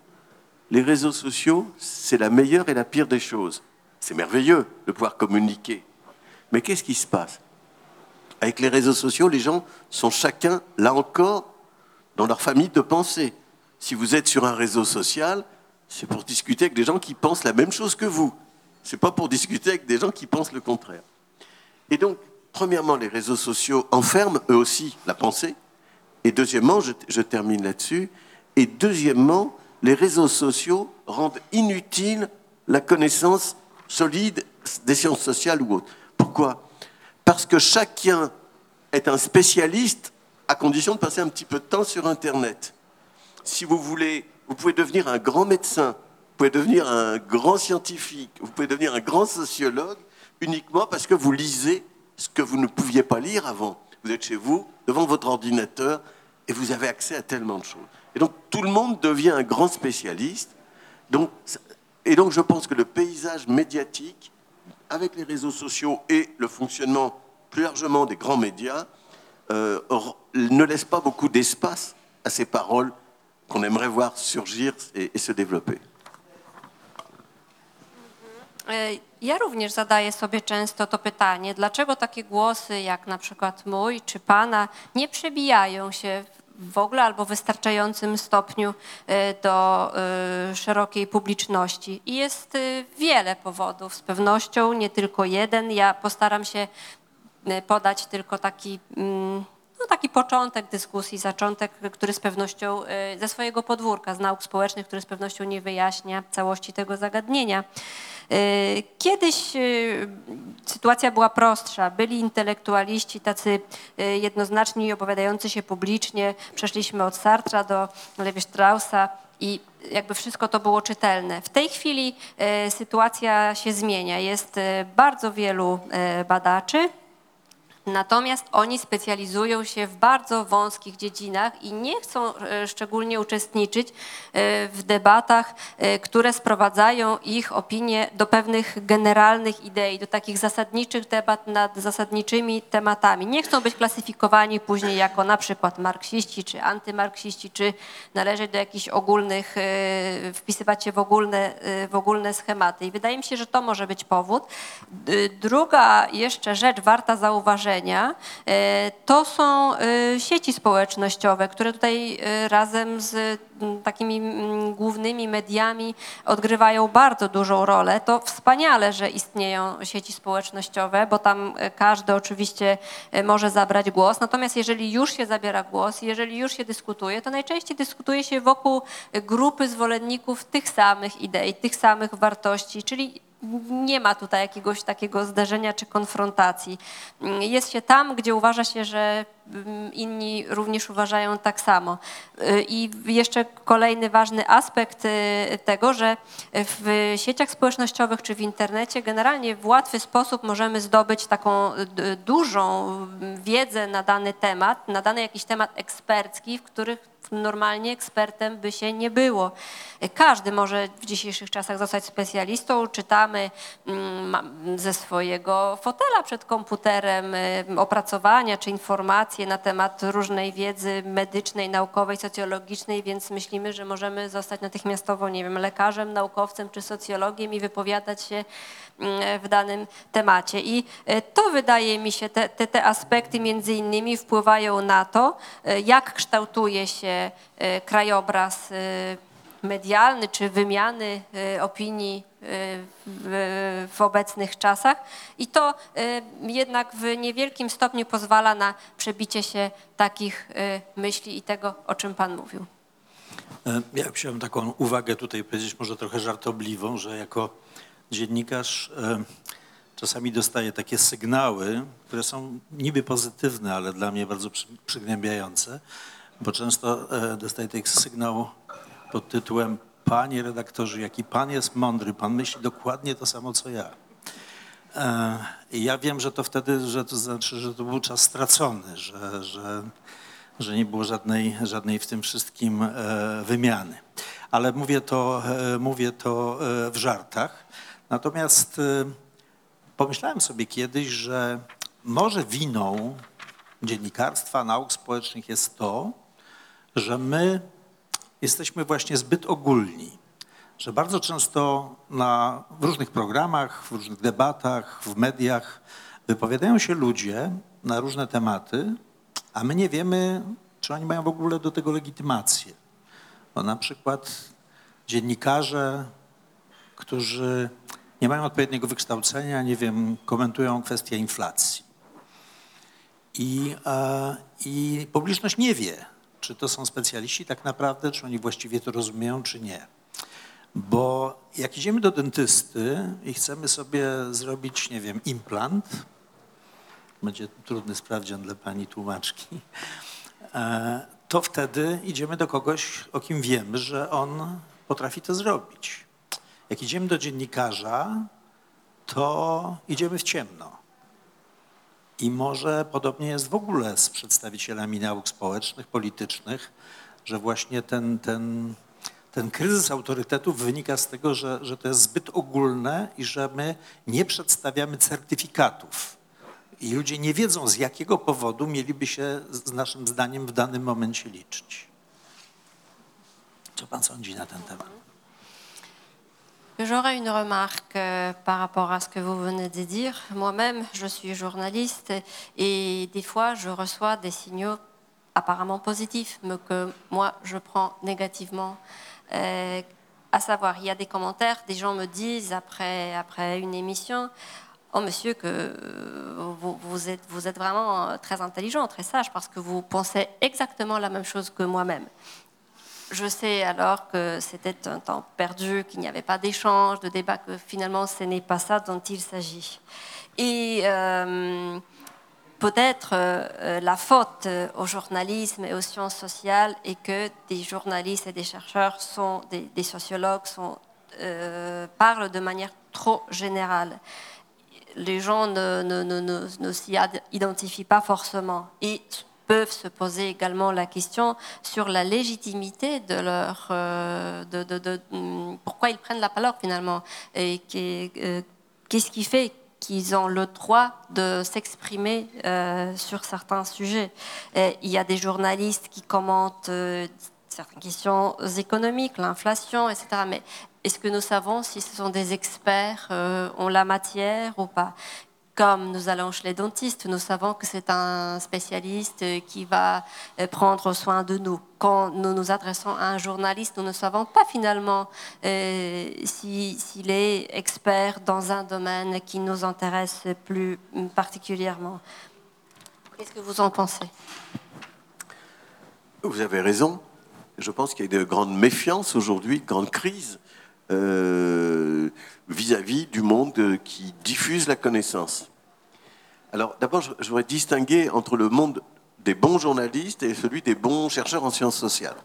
Les réseaux sociaux, c'est la meilleure et la pire des choses. C'est merveilleux de pouvoir communiquer. Mais qu'est-ce qui se passe? Avec les réseaux sociaux, les gens sont chacun, là encore, dans leur famille de pensée. Si vous êtes sur un réseau social, c'est pour discuter avec des gens qui pensent la même chose que vous. C'est pas pour discuter avec des gens qui pensent le contraire. Et donc, premièrement, les réseaux sociaux enferment eux aussi la pensée. Et deuxièmement, je, je termine là-dessus, et deuxièmement, les réseaux sociaux rendent inutile la connaissance solide des sciences sociales ou autres. Pourquoi? Parce que chacun est un spécialiste à condition de passer un petit peu de temps sur Internet. Si vous voulez, vous pouvez devenir un grand médecin, vous pouvez devenir un grand scientifique, vous pouvez devenir un grand sociologue uniquement parce que vous lisez ce que vous ne pouviez pas lire avant. Vous êtes chez vous, devant votre ordinateur, et vous avez accès à tellement de choses. Et donc tout le monde devient un grand spécialiste. Donc, et donc je pense que le paysage médiatique, avec les réseaux sociaux et le fonctionnement plus largement des grands médias, euh, ne laisse pas beaucoup d'espace à ces paroles qu'on aimerait voir surgir et, et se développer. E, Ja również zadaję sobie często to pytanie, dlaczego takie głosy jak na przykład mój czy pana nie przebijają się w ogóle albo w wystarczającym stopniu e, do e, szerokiej publiczności. I jest wiele powodów, z pewnością nie tylko jeden. Ja postaram się podać tylko taki mm, no, taki początek dyskusji, zaczątek, który z pewnością e, ze swojego podwórka, z nauk społecznych, który z pewnością nie wyjaśnia całości tego zagadnienia. E, Kiedyś e, sytuacja była prostsza. Byli intelektualiści tacy jednoznaczni, opowiadający się publicznie. Przeszliśmy od Sartra do Lewi Straussa i jakby wszystko to było czytelne. W tej chwili sytuacja się zmienia. Jest bardzo wielu badaczy, Natomiast oni specjalizują się w bardzo wąskich dziedzinach i nie chcą e, szczególnie uczestniczyć e, w debatach, e, które sprowadzają ich opinie do pewnych generalnych idei, do takich zasadniczych debat nad zasadniczymi tematami. Nie chcą być klasyfikowani później jako na przykład marksiści czy antymarksiści, czy należeć do jakichś ogólnych, wpisywać się w ogólne, w ogólne schematy. I wydaje mi się, że to może być powód. Druga jeszcze rzecz warta zauważenia, e, to są e, sieci społecznościowe, które tutaj e, razem z takimi głównymi mediami odgrywają bardzo dużą rolę. To wspaniale, że istnieją sieci społecznościowe, bo tam każdy oczywiście może zabrać głos. Natomiast jeżeli już się zabiera głos, jeżeli już się dyskutuje, to najczęściej dyskutuje się wokół grupy zwolenników tych samych idei, tych samych wartości, czyli nie ma tutaj jakiegoś takiego zderzenia czy konfrontacji. Jest się tam, gdzie uważa się, że mm, inni również uważają tak samo. Y, I jeszcze kolejny ważny aspekt y, tego, że w sieciach społecznościowych czy w internecie generalnie w łatwy sposób możemy zdobyć taką dużą wiedzę na dany temat, na dany jakiś temat ekspercki, w których normalnie ekspertem by się nie było. Każdy może w dzisiejszych czasach zostać specjalistą. Czytamy mm, ze swojego fotela przed komputerem y, opracowania czy informacje na temat różnej wiedzy medycznej, naukowej, socjologicznej, więc myślimy, że możemy zostać natychmiastowo, nie wiem, lekarzem, naukowcem czy socjologiem i wypowiadać się mm, w danym temacie. I y, to wydaje mi się, te, te, te aspekty między innymi wpływają na to, y, jak kształtuje się y, krajobraz y, medialny czy wymiany y, opinii w, obecnych czasach i to jednak w niewielkim stopniu pozwala na przebicie się takich myśli i tego, o czym Pan mówił. E, Ja chciałem taką uwagę tutaj powiedzieć, może trochę żartobliwą, że jako dziennikarz e, czasami dostaję takie sygnały, które są niby pozytywne, ale dla mnie bardzo przy- przygnębiające, bo często e, dostaję taki sygnał pod tytułem Panie redaktorze, jaki pan jest mądry, pan myśli dokładnie to samo, co ja. E, I ja wiem, że to wtedy, że to znaczy, że to był czas stracony, że, że, że nie było żadnej, żadnej w tym wszystkim e, wymiany. Ale mówię to, mówię to w żartach. Natomiast pomyślałem sobie kiedyś, że może winą dziennikarstwa, nauk społecznych jest to, że my jesteśmy właśnie zbyt ogólni że bardzo często na, w różnych programach, w różnych debatach, w mediach wypowiadają się ludzie na różne tematy, a my nie wiemy, czy oni mają w ogóle do tego legitymację. Bo na przykład dziennikarze, którzy nie mają odpowiedniego wykształcenia, nie wiem, komentują kwestię inflacji. I, e, I publiczność nie wie, czy to są specjaliści tak naprawdę, czy oni właściwie to rozumieją, czy nie. Bo jak idziemy do dentysty i chcemy sobie zrobić, nie wiem, implant, będzie trudny sprawdzian dla pani tłumaczki, e, to wtedy idziemy do kogoś, o kim wiemy, że on potrafi to zrobić. Jak idziemy do dziennikarza, to idziemy w ciemno. I może podobnie jest w ogóle z przedstawicielami nauk społecznych, politycznych, że właśnie ten, ten, ten kryzys autorytetów wynika z tego, że, że to jest zbyt ogólne i że my nie przedstawiamy certyfikatów. I ludzie nie wiedzą, z jakiego powodu mieliby się z naszym zdaniem w danym momencie liczyć. Co pan sądzi na ten temat? J'aurais une remarque euh, par rapport à ce que vous venez de dire. Moi-même, je suis journaliste et des fois, je reçois des signaux apparemment positifs, mais que moi, je prends négativement. Euh, à savoir, il y a des commentaires, des gens me disent après, après une émission, Oh monsieur, que euh, vous, êtes, vraiment très intelligent, très sage, parce que vous pensez exactement la même chose que moi-même. Je sais alors que c'était un temps perdu, qu'il n'y avait pas d'échange, de débat, que finalement ce n'est pas ça dont il s'agit. Et euh, peut-être euh, euh, la faute au journalisme et aux sciences sociales est que des journalistes et des chercheurs, sont, des, sociologues, parlent de manière trop générale. Les gens ne, s'y identifient pas forcément et peuvent se poser également la question sur la légitimité de leur, euh, de, de- hum, pourquoi ils prennent la parole finalement et euh, qu'est-ce qui fait qu'ils ont le droit de s'exprimer euh, sur certains sujets? Et il y a des journalistes qui commentent certaines questions économiques, l'inflation, etc. Mais est-ce que nous savons si ce sont des experts en la matière ou pas? Comme nous allons chez les dentistes, nous savons que c'est un spécialiste qui va euh, prendre soin de nous. Quand nous nous adressons à un journaliste, nous ne savons pas finalement euh, si- s'il est expert dans un domaine qui nous intéresse plus particulièrement. Qu'est-ce que vous en pensez? Vous avez raison. Je pense qu'il y a de grandes méfiances aujourd'hui, de grandes crises euh, vis-à-vis du monde euh, qui diffuse la connaissance. Alors d'abord, je, voudrais distinguer entre le monde des bons journalistes et celui des bons chercheurs en sciences sociales.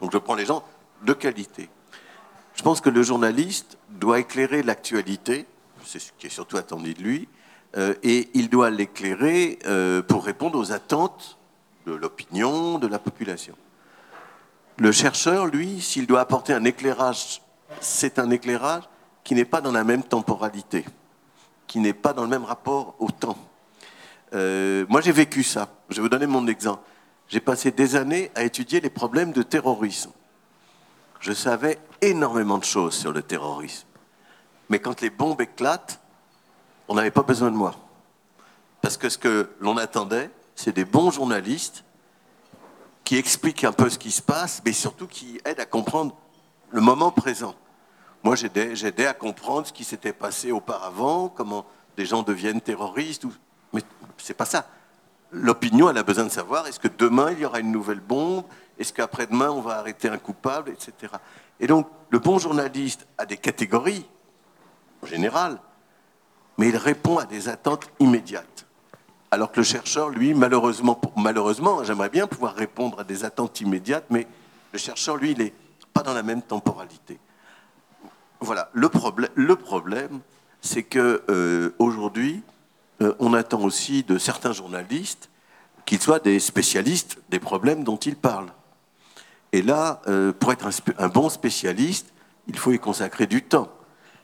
Donc je prends les gens de qualité. Je pense que le journaliste doit éclairer l'actualité, c'est ce qui est surtout attendu de lui, euh, et il doit l'éclairer pour répondre aux attentes de l'opinion, de la population. Le chercheur, lui, s'il doit apporter un éclairage, c'est un éclairage qui n'est pas dans la même temporalité, qui n'est pas dans le même rapport au temps. Euh, moi, j'ai vécu ça. Je vais vous donner mon exemple. J'ai passé des années à étudier les problèmes de terrorisme. Je savais énormément de choses sur le terrorisme. Mais quand les bombes éclatent, on n'avait pas besoin de moi. Parce que ce que l'on attendait, c'est des bons journalistes qui expliquent un peu ce qui se passe, mais surtout qui aident à comprendre le moment présent. Moi, j'aidais, à comprendre ce qui s'était passé auparavant, comment des gens deviennent terroristes. ou- Mais c'est pas ça. L'opinion, elle a besoin de savoir est-ce que demain il y aura une nouvelle bombe? Est-ce qu'après-demain on va arrêter un coupable, etc. Et donc, le bon journaliste a des catégories, en général, mais il répond à des attentes immédiates. Alors que le chercheur, lui, malheureusement, malheureusement, j'aimerais bien pouvoir répondre à des attentes immédiates, mais le chercheur, lui, il n'est pas dans la même temporalité. Voilà, le, problème, le problème, c'est que euh, euh, on attend aussi de certains journalistes qu'ils soient des spécialistes des problèmes dont ils parlent. Et là, euh, pour être un, bon spécialiste, il faut y consacrer du temps.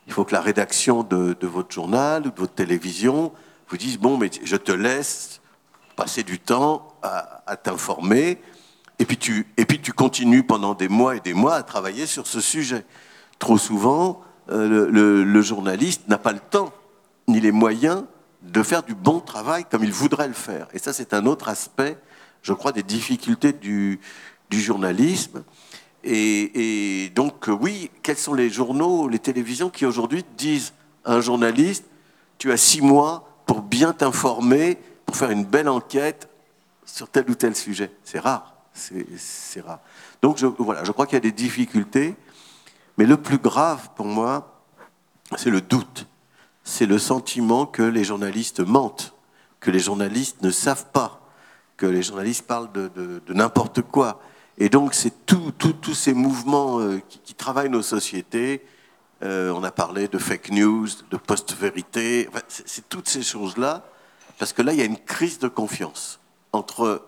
Il faut que la rédaction de, votre journal ou de votre télévision vous dise bon, mais je te laisse passer du temps à t'informer, et puis tu et puis tu continues pendant des mois et des mois à travailler sur ce sujet. Trop souvent, euh, le, le- le journaliste n'a pas le temps ni les moyens de faire du bon travail comme il voudrait le faire. Et ça, c'est un autre aspect, je crois, des difficultés du, du journalisme. Et, et donc, euh, oui, quels sont les journaux, les télévisions qui aujourd'hui disent à un journaliste, tu as six mois pour bien t'informer, pour faire une belle enquête sur tel ou tel sujet? C'est rare, c'est rare. Donc, je, voilà, je crois qu'il y a des difficultés, mais le plus grave pour moi, c'est le doute. C'est le sentiment que les journalistes mentent, que les journalistes ne savent pas, que les journalistes parlent de, n'importe quoi. Et donc, c'est tout- tout- tous ces mouvements euh, qui, travaillent nos sociétés. Euh, on a parlé de fake news, de post-vérité. Enfin, c'est toutes ces choses-là, parce que là, il y a une crise de confiance entre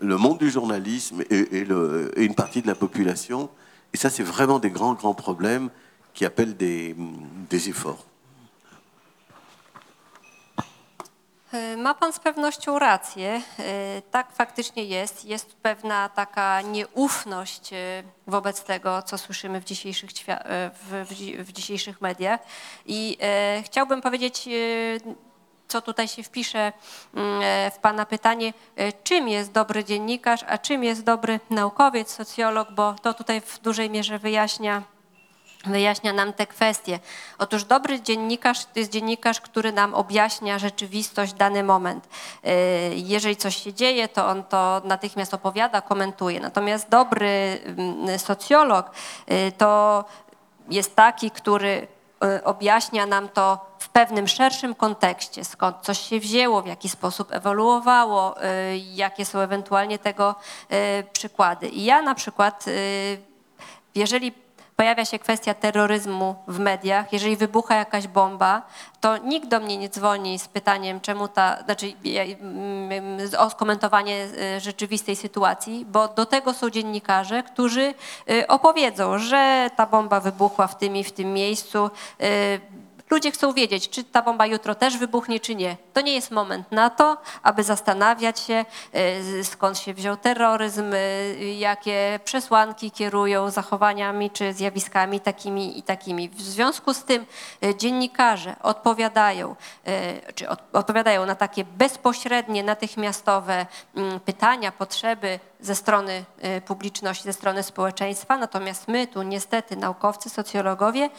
le monde du journalisme et, et le- et une partie de la population. Et ça, c'est vraiment des grands, grands problèmes qui appellent des, des efforts. E, Ma Pan z pewnością rację. E, Tak faktycznie jest. Jest pewna taka nieufność e, wobec tego, co słyszymy w dzisiejszych, w, w, dzi- w dzisiejszych mediach. I chciałbym powiedzieć, co tutaj się wpisze mm, e, w Pana pytanie, e, czym jest dobry dziennikarz, a czym jest dobry naukowiec, socjolog, bo to tutaj w dużej mierze wyjaśnia wyjaśnia nam te kwestie. Otóż dobry dziennikarz to jest dziennikarz, który nam objaśnia rzeczywistość, dany moment. Yy, Jeżeli coś się dzieje, to on to natychmiast opowiada, komentuje. Natomiast dobry mm, socjolog to jest taki, który objaśnia nam to w pewnym szerszym kontekście, skąd coś się wzięło, w jaki sposób ewoluowało, y, jakie są ewentualnie tego y, przykłady. I ja na przykład, jeżeli pojawia się kwestia terroryzmu w mediach, jeżeli wybucha jakaś bomba, to nikt do mnie nie dzwoni z pytaniem, czemu ta, znaczy ja- mm, o skomentowanie y, rzeczywistej sytuacji, bo do tego są dziennikarze, którzy y, opowiedzą, że ta bomba wybuchła w tym i w tym miejscu. Ludzie chcą wiedzieć, czy ta bomba jutro też wybuchnie, czy nie. To nie jest moment na to, aby zastanawiać się, y, skąd się wziął terroryzm, y, jakie przesłanki kierują zachowaniami czy zjawiskami takimi i takimi. W związku z tym y, dziennikarze odpowiadają, czy od- odpowiadają na takie bezpośrednie, natychmiastowe mm, pytania, potrzeby ze strony publiczności, ze strony społeczeństwa. Natomiast my tu niestety, naukowcy, socjologowie,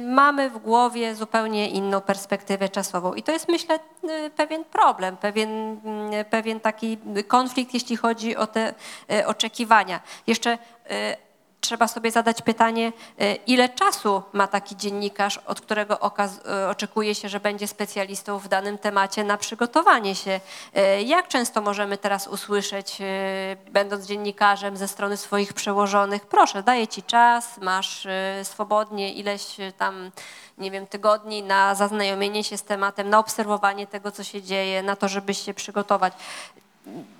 mamy w głowie zupełnie inną perspektywę czasową. I to jest myślę y, pewien problem, pewien, mm, pewien taki konflikt, jeśli chodzi o te y, oczekiwania. Jeszcze y, trzeba sobie zadać pytanie, y, ile czasu ma taki dziennikarz, od którego y, oczekuje się, że będzie specjalistą w danym temacie na przygotowanie się. Y, Jak często możemy teraz usłyszeć, będąc dziennikarzem ze strony swoich przełożonych, proszę, daję ci czas, masz swobodnie ileś tam, nie wiem, tygodni na zaznajomienie się z tematem, na obserwowanie tego, co się dzieje, na to, żeby się przygotować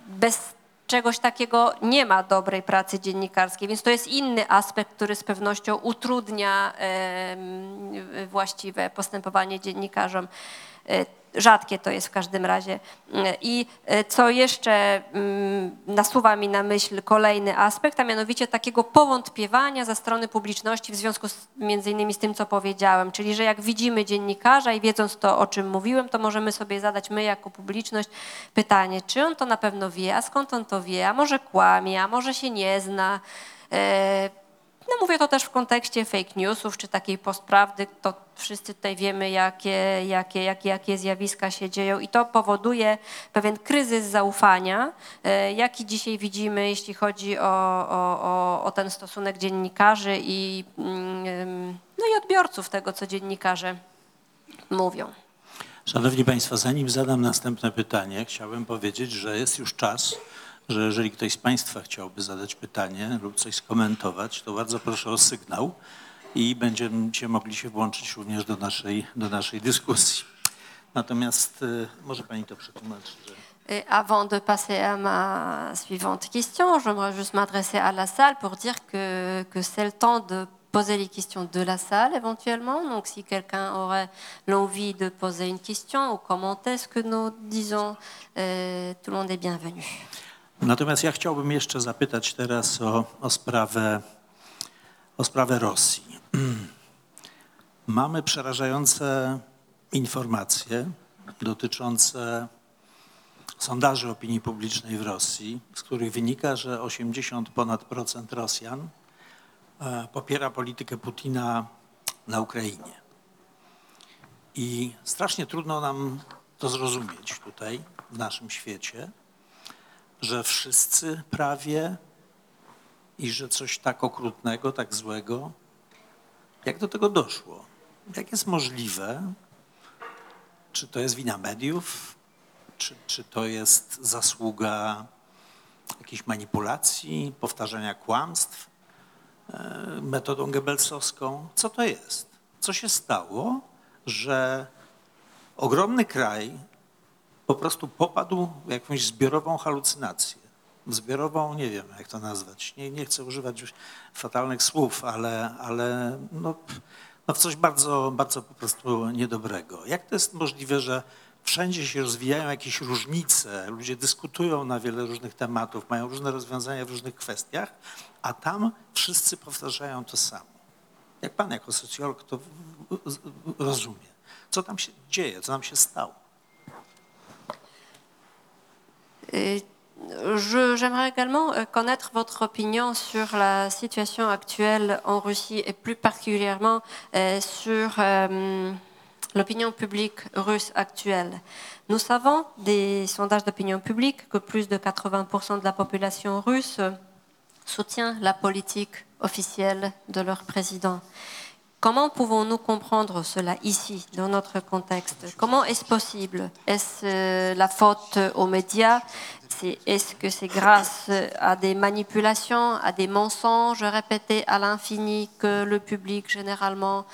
bez czegoś takiego nie ma dobrej pracy dziennikarskiej, więc to jest inny aspekt, który z pewnością utrudnia właściwe postępowanie dziennikarzom. E, Rzadkie to jest w każdym razie. E, I e, co jeszcze mm, nasuwa mi na myśl kolejny aspekt, a mianowicie takiego powątpiewania ze strony publiczności w związku z, między innymi z tym, co powiedziałem, czyli że jak widzimy dziennikarza i wiedząc to, o czym mówiłem, to możemy sobie zadać my jako publiczność pytanie, czy on to na pewno wie, a skąd on to wie, a może kłamie, a może się nie zna. No mówię to też w kontekście fake newsów, czy takiej postprawdy, to wszyscy tutaj wiemy, jakie, jakie, jakie, jakie zjawiska się dzieją i to powoduje pewien kryzys zaufania, e, jaki dzisiaj widzimy, jeśli chodzi o, o, o, o ten stosunek dziennikarzy i, mm, no i odbiorców tego, co dziennikarze mówią. Szanowni Państwo, zanim zadam następne pytanie, chciałbym powiedzieć, że jest już czas, że jeżeli ktoś z Państwa chciałby zadać pytanie lub coś skomentować, to bardzo proszę o sygnał i będziecie mogli się włączyć również do naszej, do naszej dyskusji. Natomiast y, może Pani to przetłumaczyć, że... Et avant de passer à ma suivante question, j'aimerais juste m'adresser à la salle pour dire que, que c'est le temps de poser les questions de la salle éventuellement. Donc si quelqu'un aurait l'envie de poser une question ou commenter ce que nous disons, euh, tout le monde est bienvenu. Natomiast ja chciałbym jeszcze zapytać teraz o, o, sprawę, o sprawę Rosji. Mamy przerażające informacje dotyczące sondaży opinii publicznej w Rosji, z których wynika, że 80 ponad procent Rosjan e, popiera politykę Putina na Ukrainie. I strasznie trudno nam to zrozumieć tutaj, w naszym świecie, że wszyscy prawie i że coś tak okrutnego, tak złego, jak do tego doszło? Jak jest możliwe? Czy to jest wina mediów? Czy, czy to jest zasługa jakiejś manipulacji, powtarzania kłamstw e, metodą gebelsowską? Co to jest? Co się stało, że ogromny kraj po prostu popadł w jakąś zbiorową halucynację. Zbiorową, nie wiem jak to nazwać, nie, nie chcę używać już fatalnych słów, ale, ale no, no w coś bardzo, bardzo po prostu niedobrego. Jak to jest możliwe, że wszędzie się rozwijają jakieś różnice, ludzie dyskutują na wiele różnych tematów, mają różne rozwiązania w różnych kwestiach, a tam wszyscy powtarzają to samo. Jak pan jako socjolog to rozumie? Co tam się dzieje, co nam się stało? J'aimerais également euh, connaître votre opinion sur la situation actuelle en Russie et plus particulièrement euh, sur euh, l'opinion publique russe actuelle. Nous savons des sondages d'opinion publique que plus de 80% de la population russe soutient la politique officielle de leur président. Comment pouvons-nous comprendre cela ici, dans notre contexte? Comment est-ce possible? Est-ce euh, la faute aux médias? Est-ce que c'est grâce à des manipulations, à des mensonges répétés à l'infini que le public généralement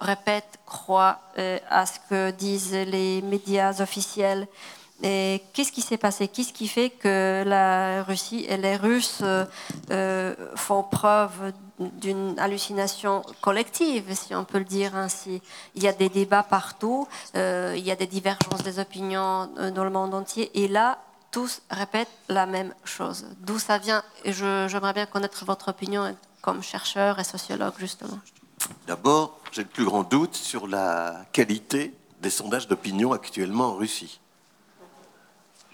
répète, croit euh, à ce que disent les médias officiels? Et qu'est-ce qui s'est passé? Qu'est-ce qui fait que la Russie et les Russes euh, font preuve d'une hallucination collective, si on peut le dire ainsi Il y a des débats partout, euh, il y a des divergences des opinions euh, dans le monde entier, et là, tous répètent la même chose. D'où ça vient J'aimerais bien connaître votre opinion comme chercheur et sociologue, justement. D'abord, j'ai le plus grand doute sur la qualité des sondages d'opinion actuellement en Russie.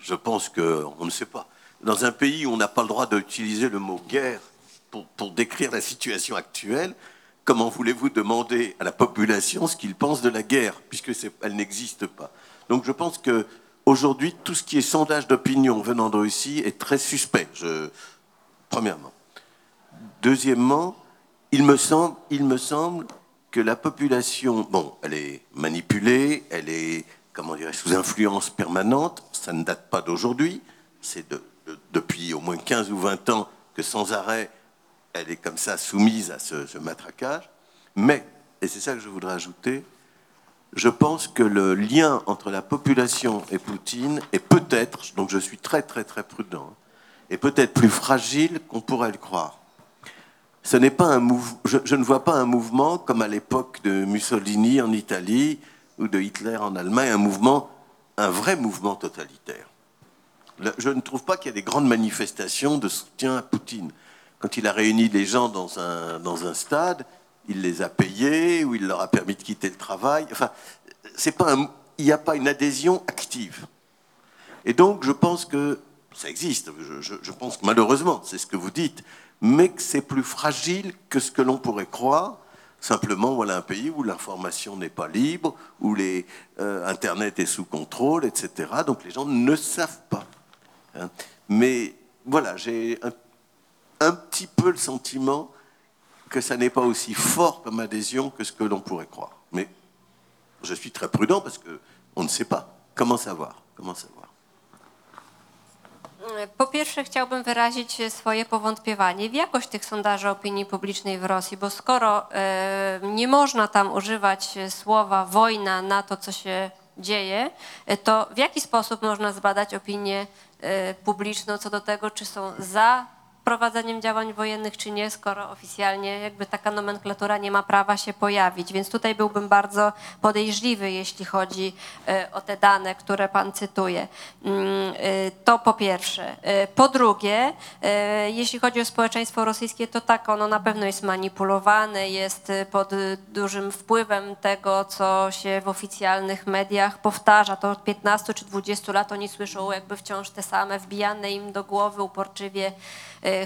Je pense qu'on ne sait pas. Dans un pays où on n'a pas le droit d'utiliser le mot guerre pour, décrire la situation actuelle, comment voulez-vous demander à la population ce qu'ils pensent de la guerre, puisque elle n'existe pas Donc je pense que aujourd'hui, tout ce qui est sondage d'opinion venant de Russie est très suspect. Premièrement. Deuxièmement, il me semble, il me semble que la population, bon, elle est manipulée, elle est, comment dirais sous influence permanente. Ça ne date pas d'aujourd'hui. C'est de- de- depuis au moins 15 ou 20 ans que sans arrêt, elle est comme ça soumise à ce, matraquage. Mais, et c'est ça que je voudrais ajouter, je pense que le lien entre la population et Poutine est peut-être, donc je suis très très très prudent, est peut-être plus fragile qu'on pourrait le croire. Ce n'est pas un je, je ne vois pas un mouvement comme à l'époque de Mussolini en Italie ou de Hitler en Allemagne, un mouvement, un vrai mouvement totalitaire. Je ne trouve pas qu'il y ait des grandes manifestations de soutien à Poutine. Quand il a réuni les gens dans un, dans un stade, il les a payés ou il leur a permis de quitter le travail. Enfin, c'est pas il n'y a pas une adhésion active. Et donc, je pense que ça existe. Je pense que malheureusement, c'est ce que vous dites, mais que c'est plus fragile que ce que l'on pourrait croire. Simplement, voilà un pays où l'information n'est pas libre, où les, euh, Internet est sous contrôle, etc. Donc les gens ne savent pas. hein. Mais voilà, j'ai un, un petit peu le sentiment que ça n'est pas aussi fort comme adhésion que ce que l'on pourrait croire. Mais je suis très prudent parce que on ne sait pas. Comment savoir Comment savoir Po pierwsze chciałbym wyrazić swoje powątpiewanie w jakość tych sondaży opinii publicznej w Rosji, bo skoro nie można tam używać słowa wojna na to, co się dzieje, e, to w jaki sposób można zbadać opinię e, publiczną co do tego, czy są za prowadzeniem działań wojennych, czy nie, skoro oficjalnie jakby taka nomenklatura nie ma prawa się pojawić. Więc tutaj byłbym bardzo podejrzliwy, jeśli chodzi e, o te dane, które pan cytuje. Mm, e, To po pierwsze. E, Po drugie, jeśli chodzi o społeczeństwo rosyjskie, to tak, ono na pewno jest manipulowane, jest pod dużym wpływem tego, co się w oficjalnych mediach powtarza. To od 15 czy 20 lat oni słyszą jakby wciąż te same wbijane im do głowy uporczywie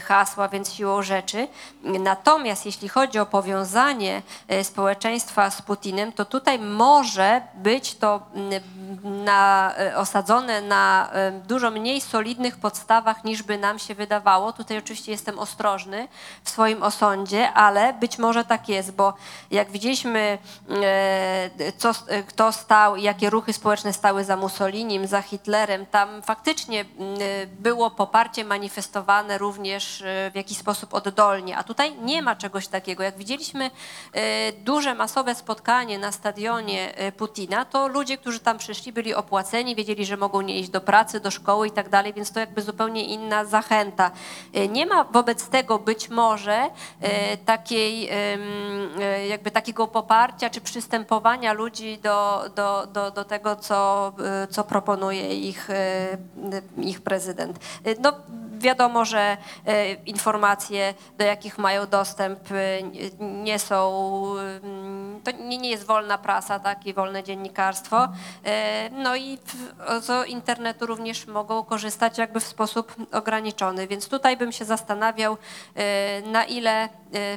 hasła, więc siłą rzeczy. Natomiast jeśli chodzi o powiązanie e, społeczeństwa z Putinem, to tutaj może być to mm, na, e, osadzone na e, dużo mniej solidnych podstawach niż by nam się wydawało. Tutaj oczywiście jestem ostrożny w swoim osądzie, ale być może tak jest, bo jak widzieliśmy, e, co, e, kto stał i jakie ruchy społeczne stały za Mussolinim, za Hitlerem, tam faktycznie m, było poparcie manifestowane również e, w jakiś sposób oddolnie, a tutaj nie ma czegoś takiego. Jak widzieliśmy e, duże, masowe spotkanie na stadionie e, Putina, to ludzie, którzy tam przyszli, byli opłaceni, wiedzieli, że mogą nie iść do pracy, do szkoły i tak dalej, więc to jakby zupełnie inna zachęta. Nie ma wobec tego być może takiej, jakby takiego poparcia czy przystępowania ludzi do, do, do, do tego, co, co proponuje ich, ich prezydent. No, wiadomo, że informacje, do jakich mają dostęp, e, nie są, mm, to nie, jest wolna prasa, tak, i wolne dziennikarstwo. E, No i z internetu również mogą korzystać jakby w sposób ograniczony, więc tutaj bym się zastanawiał, e, na ile e,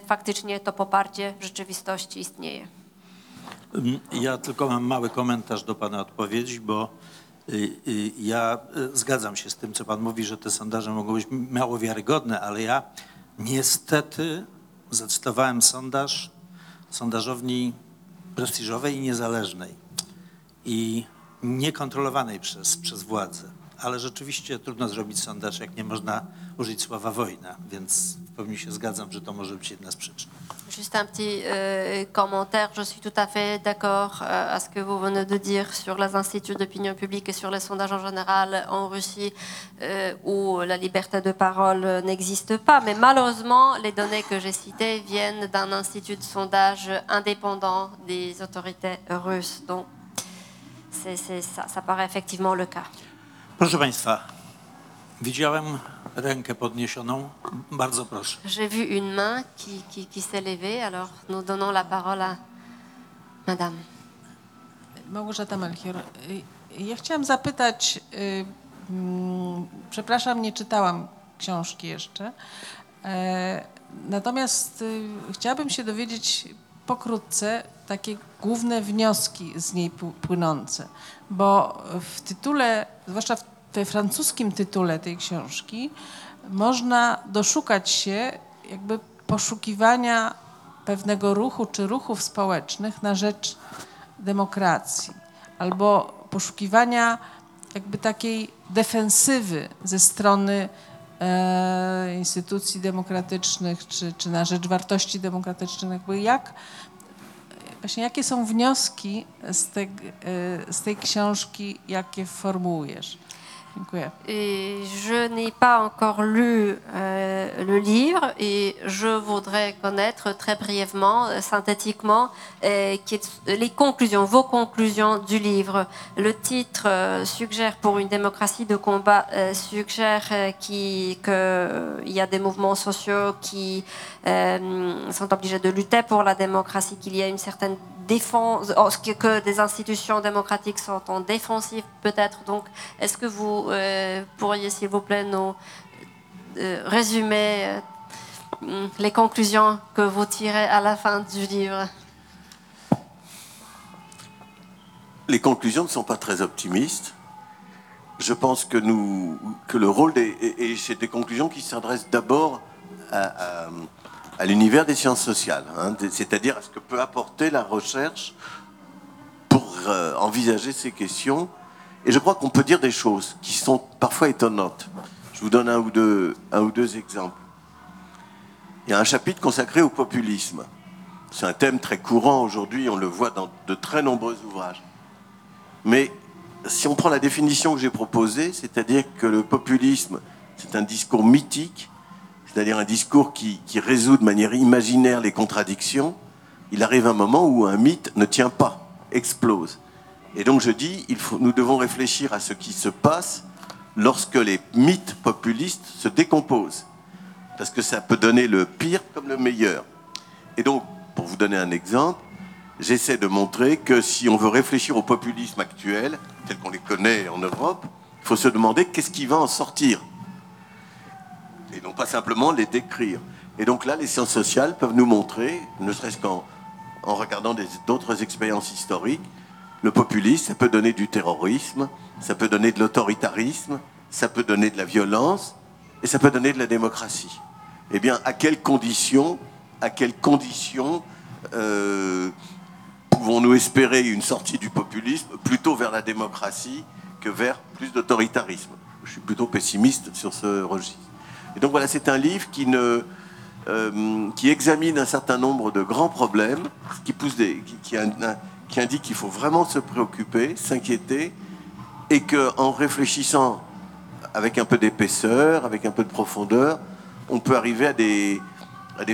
faktycznie to poparcie w rzeczywistości istnieje. Ja tylko mam mały komentarz do Pana odpowiedzi, bo ja y, zgadzam się z tym, co Pan mówi, że te sondaże mogą być mało wiarygodne, ale ja niestety zacytowałem sondaż sondażowni prestiżowej i niezależnej i niekontrolowanej przez, przez władzę. Ale rzeczywiście trudno zrobić sondaż, jak nie można użyć słowa wojna, więc w pełni się zgadzam, że to może być jedna z przyczyn. Juste un petit euh, commentaire. Je suis tout à fait d'accord euh, à ce que vous venez de dire sur les instituts d'opinion publique et sur les sondages en général en Russie euh, où la liberté de parole n'existe pas. Mais malheureusement, les données que j'ai citées viennent d'un institut de sondage indépendant des autorités russes. Donc, ça paraît effectivement le cas. Proszę Państwa, widziałem rękę podniesioną. Bardzo proszę. J'ai vu une main qui, qui, qui s'est levée, alors nous donnons la parole à Madame. Małgorzata Melchior. Y, Ja chciałam zapytać, y, mm, przepraszam, nie czytałam książki jeszcze, e, natomiast y, chciałabym się dowiedzieć pokrótce takie główne wnioski z niej pł- płynące, bo w tytule, zwłaszcza w tej francuskim tytule tej książki, można doszukać się jakby poszukiwania pewnego ruchu czy ruchów społecznych na rzecz demokracji albo poszukiwania jakby takiej defensywy ze strony e, instytucji demokratycznych czy, czy na rzecz wartości demokratycznych. Jakby jak, właśnie jakie są wnioski z, te, e, z tej książki, jakie formułujesz? Et je n'ai pas encore lu euh, le livre et je voudrais connaître très brièvement, euh, synthétiquement, euh, les conclusions, vos conclusions du livre. Le titre suggère pour une démocratie de combat, suggère euh, qui- que, euh, il y a des mouvements sociaux qui sont obligés de lutter pour la démocratie, qu'il y a une certaine défense, que, des institutions démocratiques sont en défensive peut-être. Donc, est-ce que vous euh, pourriez, s'il vous plaît, nous euh, résumer euh, les conclusions que vous tirez à la fin du livre? Les conclusions ne sont pas très optimistes. Je pense que, nous, que le rôle des. Et, c'est des conclusions qui s'adressent d'abord à- à l'univers des sciences sociales, hein, c'est-à-dire à ce que peut apporter la recherche pour euh, envisager ces questions. Et je crois qu'on peut dire des choses qui sont parfois étonnantes. Je vous donne un ou deux, un ou deux exemples. Il y a un chapitre consacré au populisme. C'est un thème très courant aujourd'hui, on le voit dans de très nombreux ouvrages. Mais si on prend la définition que j'ai proposée, c'est-à-dire que le populisme, c'est un discours mythique, c'est-à-dire un discours qui, résout de manière imaginaire les contradictions, il arrive un moment où un mythe ne tient pas, explose. Et donc je dis, nous devons réfléchir à ce qui se passe lorsque les mythes populistes se décomposent. Parce que ça peut donner le pire comme le meilleur. Et donc, pour vous donner un exemple, j'essaie de montrer que si on veut réfléchir au populisme actuel, tel qu'on les connaît en Europe, il faut se demander qu'est-ce qui va en sortir. Et non pas simplement les décrire. Et donc là, les sciences sociales peuvent nous montrer, ne serait-ce qu'en en regardant d'autres expériences historiques, le populisme, ça peut donner du terrorisme, ça peut donner de l'autoritarisme, ça peut donner de la violence, et ça peut donner de la démocratie. Eh bien, à quelles conditions, à quelles conditions euh, pouvons-nous espérer une sortie du populisme plutôt vers la démocratie que vers plus d'autoritarisme? Je suis plutôt pessimiste sur ce registre. Et donc voilà, c'est un livre euh, qui examine un certain nombre de grands problèmes, qui, indique qu'il faut vraiment se préoccuper, s'inquiéter, et qu'en réfléchissant avec un peu d'épaisseur, avec un peu de profondeur, on peut arriver à des,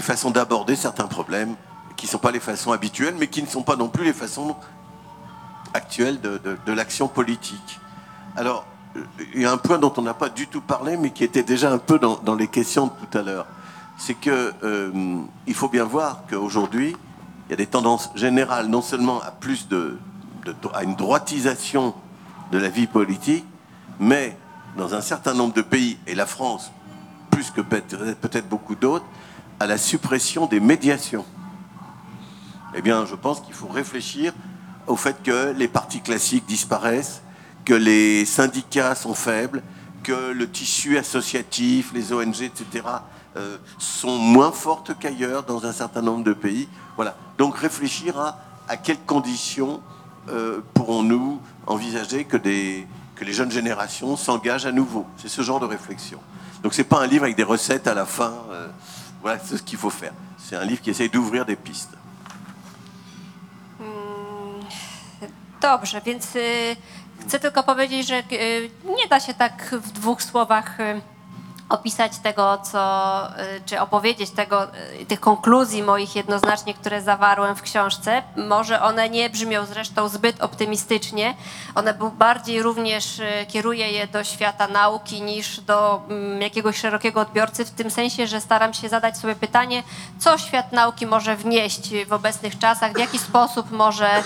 façons d'aborder certains problèmes qui ne sont pas les façons habituelles, mais qui ne sont pas non plus les façons actuelles de, de- l'action politique. Alors, il y a un point dont on n'a pas du tout parlé, mais qui était déjà un peu dans, les questions de tout à l'heure. C'est que euh, il faut bien voir qu'aujourd'hui, il y a des tendances générales non seulement à plus de, à une droitisation de la vie politique, mais dans un certain nombre de pays, et la France plus que peut-être beaucoup d'autres, à la suppression des médiations. Eh bien, je pense qu'il faut réfléchir au fait que les partis classiques disparaissent, que les syndicats sont faibles, que le tissu associatif, les ONG, etc., euh, sont moins fortes qu'ailleurs dans un certain nombre de pays. Voilà. Donc réfléchir à, quelles conditions euh, pourrons-nous envisager que, les jeunes générations s'engagent à nouveau? C'est ce genre de réflexion. Donc c'est pas un livre avec des recettes à la fin. euh, voilà, c'est ce qu'il faut faire. C'est un livre qui essaye d'ouvrir des pistes. Dobrze, więc chcę tylko powiedzieć, że y, nie da się tak w dwóch słowach y, opisać tego, co, y, czy opowiedzieć tego, y, tych konkluzji moich jednoznacznie, które zawarłem w książce. Może one nie brzmią zresztą zbyt optymistycznie. One bardziej również y, kieruję je do świata nauki niż do mm, jakiegoś szerokiego odbiorcy, w tym sensie, że staram się zadać sobie pytanie, co świat nauki może wnieść w obecnych czasach, w jaki sposób może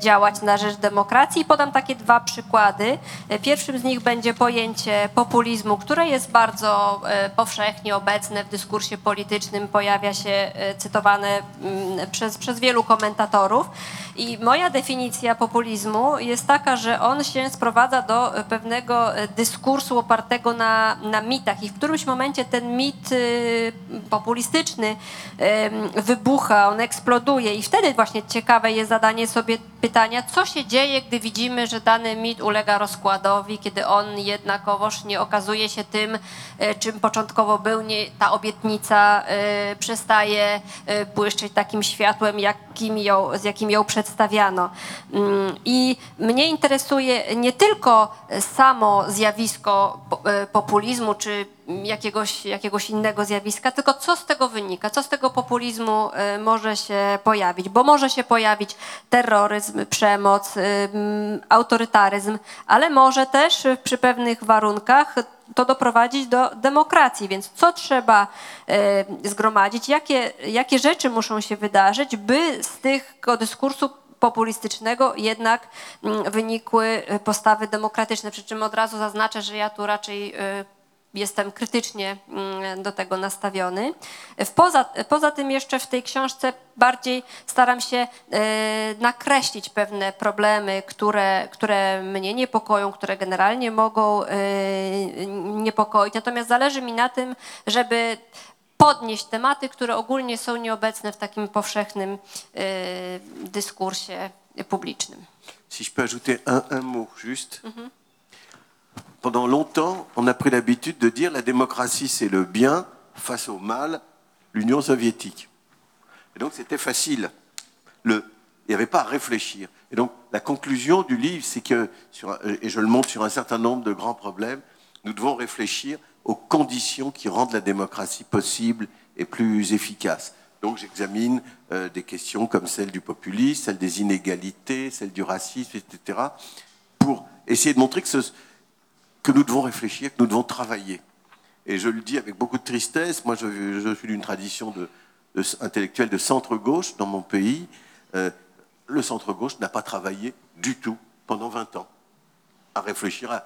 działać na rzecz demokracji. Podam takie dwa przykłady. Pierwszym z nich będzie pojęcie populizmu, które jest bardzo e, powszechnie obecne w dyskursie politycznym, pojawia się e, cytowane mm, przez, przez wielu komentatorów. I moja definicja populizmu jest taka, że on się sprowadza do e, pewnego dyskursu opartego na, na mitach i w którymś momencie ten mit populistyczny wybucha, on eksploduje i wtedy właśnie ciekawe jest zadanie sobie pytania, co się dzieje, gdy widzimy, że dany mit ulega rozkładowi, kiedy on jednakowoż nie okazuje się tym, czym początkowo był, nie, ta obietnica e, przestaje e, błyszczeć takim światłem, jakim ją, z jakim ją przedstawiano. Mm, I mnie interesuje nie tylko samo zjawisko po- e, populizmu, czy jakiegoś, jakiegoś innego zjawiska, tylko co z tego wynika, co z tego populizmu e, może się pojawić, bo może się pojawić terroryzm, przemoc, autorytaryzm, ale może też przy pewnych warunkach to doprowadzić do demokracji, więc co trzeba e, zgromadzić, jakie, jakie rzeczy muszą się wydarzyć, by z tego dyskursu populistycznego jednak wynikły postawy demokratyczne. Przy czym od razu zaznaczę, że ja tu raczej e, jestem krytycznie mm, do tego nastawiony. Poza, poza tym jeszcze w tej książce bardziej staram się e, nakreślić pewne problemy, które, które mnie niepokoją, które generalnie mogą e, niepokoić. Natomiast zależy mi na tym, żeby podnieść tematy, które ogólnie są nieobecne w takim powszechnym e, dyskursie publicznym. Si je peux ajouter un, un mot juste. Pendant longtemps, on a pris l'habitude de dire la démocratie c'est le bien face au mal, l'Union soviétique. Et donc c'était facile. Le, il n'y avait pas à réfléchir. Et donc la conclusion du livre, c'est que, et je le montre sur un certain nombre de grands problèmes, nous devons réfléchir aux conditions qui rendent la démocratie possible et plus efficace. Donc j'examine euh, des questions comme celle du populisme, celle des inégalités, celle du racisme, etc., pour essayer de montrer que, ce- que nous devons réfléchir, que nous devons travailler. Et je le dis avec beaucoup de tristesse, moi je, suis d'une tradition intellectuelle de centre-gauche dans mon pays. Euh, le centre-gauche n'a pas travaillé du tout pendant 20 ans à réfléchir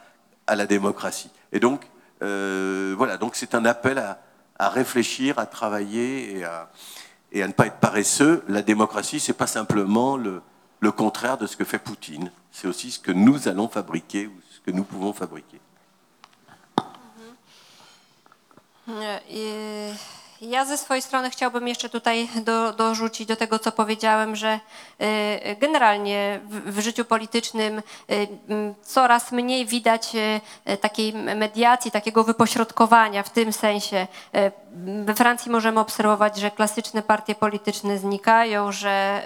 à, la démocratie. Et donc, euh, voilà, donc c'est un appel à, réfléchir, à travailler et à, ne pas être paresseux. La démocratie, c'est pas simplement le, contraire de ce que fait Poutine. C'est aussi ce que nous allons fabriquer que nous pouvons fabriquer. Yy, Ja ze swojej strony chciałbym jeszcze tutaj do, dorzucić do tego, co powiedziałem, że yy, generalnie w, w życiu politycznym m, coraz mniej widać takiej mediacji, takiego wypośrodkowania w tym sensie. We Francji możemy obserwować, że klasyczne partie polityczne znikają, że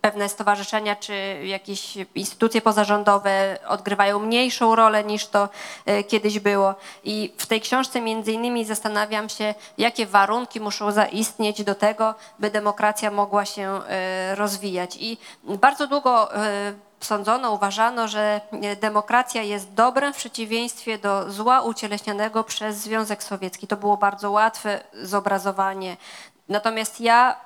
pewne stowarzyszenia czy jakieś instytucje pozarządowe odgrywają mniejszą rolę niż to e, kiedyś było. I w tej książce między innymi zastanawiam się, jakie warunki muszą zaistnieć do tego, by demokracja mogła się e, rozwijać. I bardzo długo e, sądzono, uważano, że demokracja jest dobrem w przeciwieństwie do zła ucieleśnianego przez Związek Sowiecki. To było bardzo łatwe zobrazowanie Natomiast ja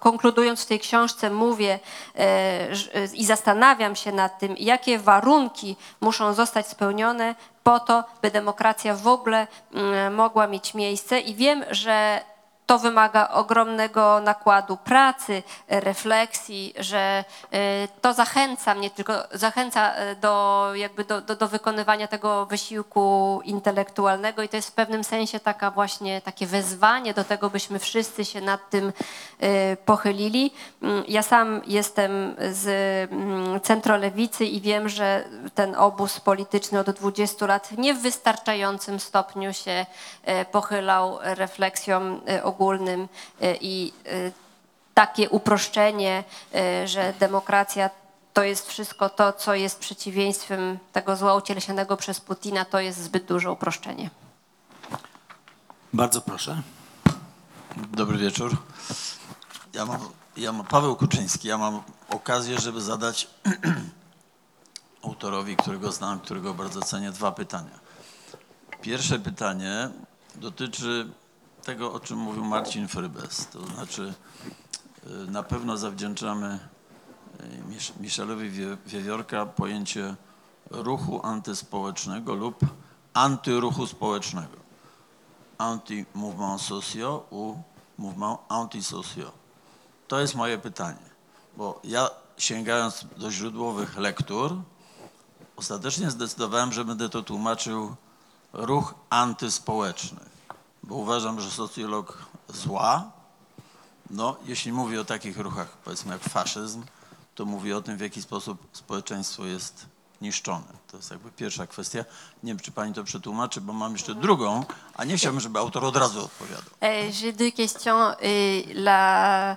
konkludując w tej książce mówię e, e, i zastanawiam się nad tym, jakie warunki muszą zostać spełnione po to, by demokracja w ogóle mm, mogła mieć miejsce. I wiem, że to wymaga ogromnego nakładu pracy, e, refleksji, że e, to zachęca mnie tylko, zachęca e, do, jakby do, do, do wykonywania tego wysiłku intelektualnego i to jest w pewnym sensie taka właśnie takie wezwanie do tego, byśmy wszyscy się nad tym pochylili. Mm, Ja sam jestem z mm, centrolewicy i wiem, że ten obóz polityczny od 20 lat nie w wystarczającym stopniu się pochylał refleksjom e, ogólnym e, i e, takie uproszczenie, e, że demokracja to jest wszystko to, co jest przeciwieństwem tego zła ucieleśnionego przez Putina, to jest zbyt duże uproszczenie. Bardzo proszę. Dobry wieczór. Ja mam, ja mam Paweł Kuczyński. Ja mam okazję, żeby zadać autorowi, którego znam, którego bardzo cenię, dwa pytania. Pierwsze pytanie dotyczy tego, o czym mówił Marcin Frybes. To znaczy, y, na pewno zawdzięczamy Mich- Michelowi Wie- Wiewiórka pojęcie ruchu antyspołecznego lub antyruchu społecznego anti-mouvement sociaux ou mouvement antisociaux? To jest moje pytanie, bo ja sięgając do źródłowych lektur, ostatecznie zdecydowałem, że będę to tłumaczył ruch antyspołeczny, bo uważam, że socjolog zła, no jeśli mówi o takich ruchach, powiedzmy jak faszyzm, to mówi o tym, w jaki sposób społeczeństwo jest niszczone. To jest jakby pierwsza kwestia. Nie wiem, czy pani to przetłumaczy, bo mam jeszcze drugą, a nie chciałbym, żeby autor od razu odpowiadał. Euh, J'ai deux questions la,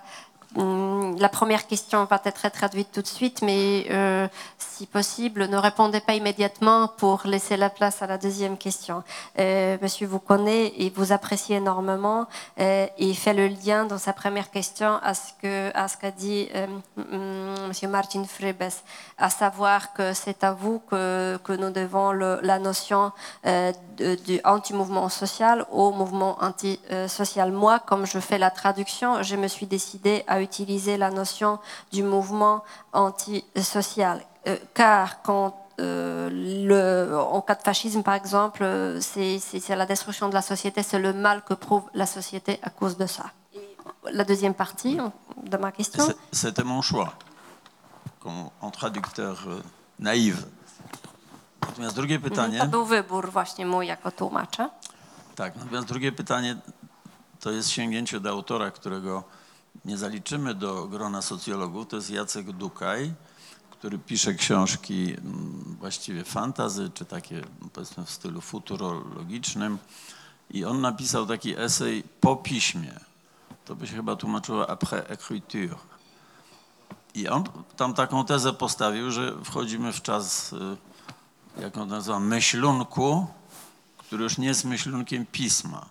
la première question va être traduite tout de suite, mais euh, si possible, ne répondez pas immédiatement pour laisser la place à la deuxième question. Euh, monsieur vous connaît et vous apprécie énormément euh, et fait le lien dans sa première question à ce qu'a dit euh, hum, Monsieur Martin Fribes, à savoir que c'est à vous que, nous devons la notion du anti-mouvement social au mouvement anti-social. Moi, comme je fais la traduction, je me suis décidée à utiliser la notion du mouvement anti-social. Euh, car quand euh, le, en cas de fascisme, par exemple, euh, c'est la destruction de la société, c'est le mal que prouve la société à cause de ça. Et la deuxième partie de ma question. C'était mon choix, comme, en traducteur euh, naïf. Natomiast drugie pytanie... To był wybór właśnie mój jako tłumacza. Tak, natomiast drugie pytanie to jest sięgnięcie do autora, którego nie zaliczymy do grona socjologów, to jest Jacek Dukaj, który pisze książki mm, właściwie fantazy, czy takie powiedzmy w stylu futurologicznym. I on napisał taki esej po piśmie. To by się chyba tłumaczyło après écriture. I on tam taką tezę postawił, że wchodzimy w czas, y, jak on nazywa, myślunku, który już nie jest myślunkiem pisma.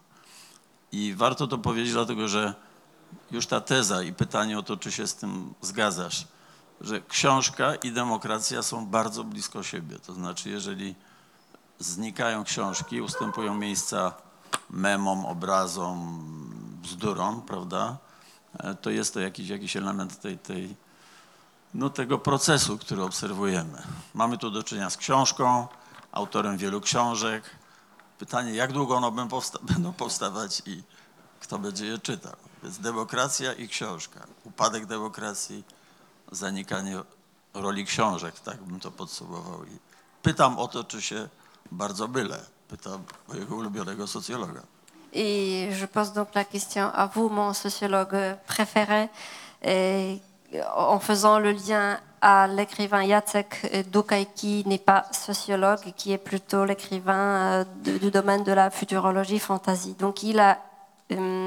I warto to powiedzieć, dlatego że już ta teza i pytanie o to, czy się z tym zgadzasz, że książka i demokracja są bardzo blisko siebie. To znaczy, jeżeli znikają książki, ustępują miejsca memom, obrazom, bzdurom, prawda, e, to jest to jakiś, jakiś element tej, tej, no, tego procesu, który obserwujemy. Mamy tu do czynienia z książką, autorem wielu książek. Pytanie, jak długo one będą, powsta- będą powstawać i kto będzie je czytał. Więc demokracja i książka. Upadek demokracji, zanikanie roli książek, tak bym to podsumował. I pytam o to, czy się bardzo byle. Pytam mojego ulubionego socjologa. Et je pose donc la question à vous, mon sociologue préféré, en faisant le lien à l'écrivain Jacek Dukaj, qui n'est pas sociologue, qui est plutôt l'écrivain euh, du domaine de la futurologie fantasy. Donc il a, hum,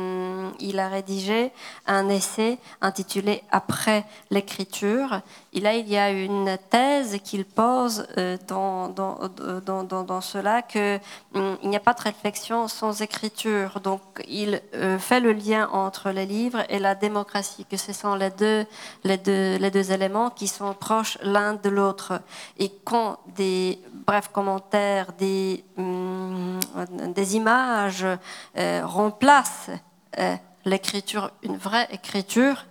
il a rédigé un essai intitulé Après l'écriture. Et là, il y a une thèse qu'il pose euh, dans, dans, dans, dans, cela que hum, n'y a pas de réflexion sans écriture. Donc, il euh, fait le lien entre les livres et la démocratie, que ce sont les deux, les deux, les deux éléments qui sont proches l'un de l'autre. Et quand des brefs commentaires, des, hum, des images euh, remplacent l'écriture, une vraie écriture,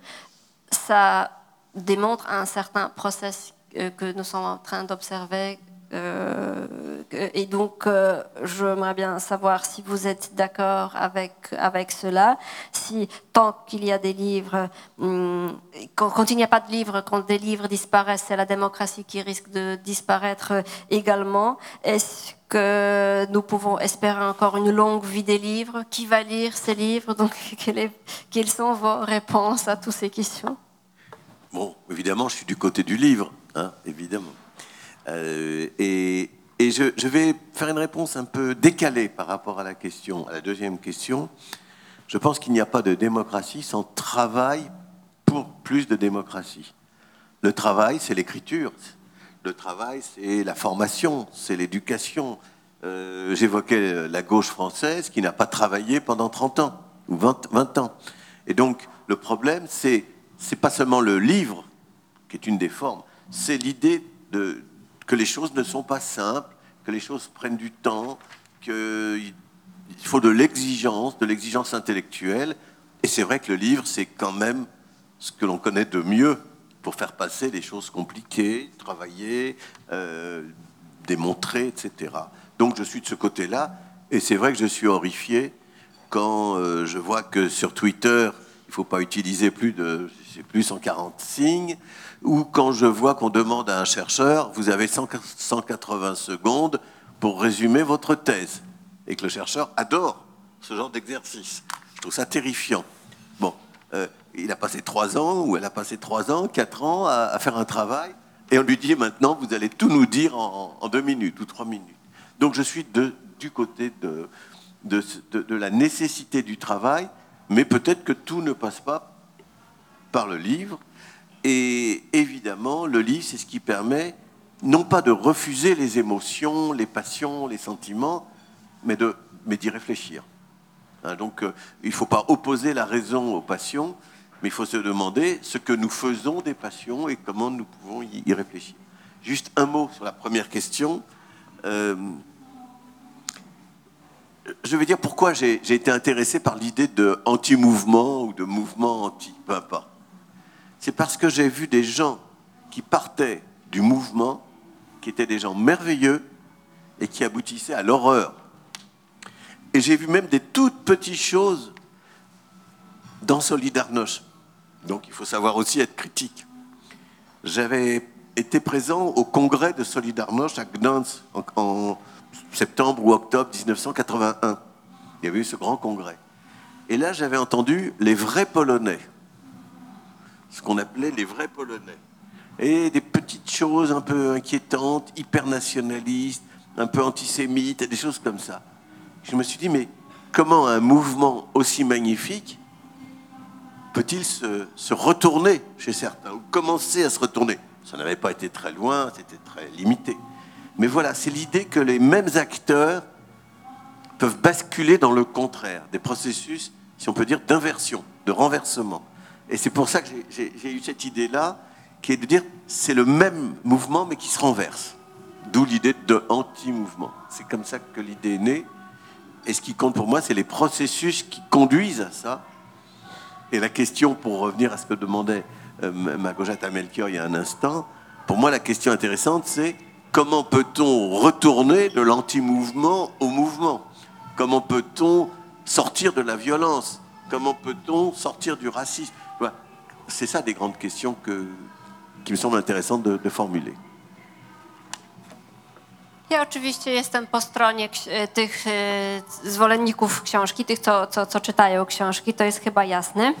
ça démontre un certain process euh, que nous sommes en train d'observer. Euh, et donc, euh, j'aimerais bien savoir si vous êtes d'accord avec, avec cela, si tant qu'il y a des livres, hum, quand, il n'y a pas de livres, quand des livres disparaissent, c'est la démocratie qui risque de disparaître également. Est-ce que nous pouvons espérer encore une longue vie des livres? Qui va lire ces livres? Donc, quelles sont vos réponses à toutes ces questions? Bon, évidemment, je suis du côté du livre, hein, évidemment. Euh, et je, vais faire une réponse un peu décalée par rapport à la question, à la deuxième question. Je pense qu'il n'y a pas de démocratie sans travail pour plus de démocratie. Le travail, c'est l'écriture. Le travail, c'est la formation, c'est l'éducation. Euh, J'évoquais la gauche française qui n'a pas travaillé pendant 30 ans ou 20, 20 ans. Et donc, le problème, c'est c'est pas seulement le livre qui est une des formes, c'est l'idée de que les choses ne sont pas simples, que les choses prennent du temps, qu'il il faut de l'exigence, de l'exigence intellectuelle. Et c'est vrai que le livre, c'est quand même ce que l'on connaît de mieux pour faire passer des choses compliquées, travailler, euh, démontrer, etc. Donc je suis de ce côté-là, et c'est vrai que je suis horrifié quand euh, je vois que sur Twitter, il ne faut pas utiliser plus de plus 140 signes, ou quand je vois qu'on demande à un chercheur, vous avez 100 180 secondes pour résumer votre thèse, et que le chercheur adore ce genre d'exercice. Je trouve ça terrifiant. Bon, euh, il a passé trois ans, ou elle a passé trois ans, quatre ans à, faire un travail, et on lui dit maintenant, vous allez tout nous dire en, en deux minutes ou trois minutes. Donc je suis du côté de la nécessité du travail, mais peut-être que tout ne passe pas par le livre. Et évidemment, le livre, c'est ce qui permet non pas de refuser les émotions, les passions, les sentiments, mais de mais d'y réfléchir. Hein, donc, euh, il ne faut pas opposer la raison aux passions, mais il faut se demander ce que nous faisons des passions et comment nous pouvons y, réfléchir. Juste un mot sur la première question. Euh, je vais dire pourquoi j'ai j'ai été intéressé par l'idée de anti-mouvement ou de mouvement anti, peu importe. C'est parce que j'ai vu des gens qui partaient du mouvement, qui étaient des gens merveilleux et qui aboutissaient à l'horreur. Et j'ai vu même des toutes petites choses dans Solidarność. Donc il faut savoir aussi être critique. J'avais été présent au congrès de Solidarność à Gdansk en, en septembre ou octobre 1981. Il y avait eu ce grand congrès. Et là, j'avais entendu les vrais Polonais, ce qu'on appelait les vrais Polonais. Et des petites choses un peu inquiétantes, hyper nationalistes, un peu antisémites, des choses comme ça. Je me suis dit, mais comment un mouvement aussi magnifique peut-il se, se retourner chez certains, ou commencer à se retourner? Ça n'avait pas été très loin, c'était très limité. Mais voilà, c'est l'idée que les mêmes acteurs peuvent basculer dans le contraire, des processus, si on peut dire, d'inversion, de renversement. Et c'est pour ça que j'ai- eu cette idée-là, qui est de dire, c'est le même mouvement, mais qui se renverse. D'où l'idée de anti-mouvement. C'est comme ça que l'idée est née. Et ce qui compte pour moi, c'est les processus qui conduisent à ça. Et la question, pour revenir à ce que demandait euh, Magojata Melchior il y a un instant, pour moi, la question intéressante, c'est comment peut-on retourner de l'anti-mouvement au mouvement? Comment peut-on sortir de la violence? Comment peut-on sortir du racisme? C'est ça des grandes questions que, qui me semblent intéressantes de, de formuler. Ja oczywiście jestem po stronie e, tych e, zwolenników książki, tych, co, co, co czytają książki, to jest chyba jasne.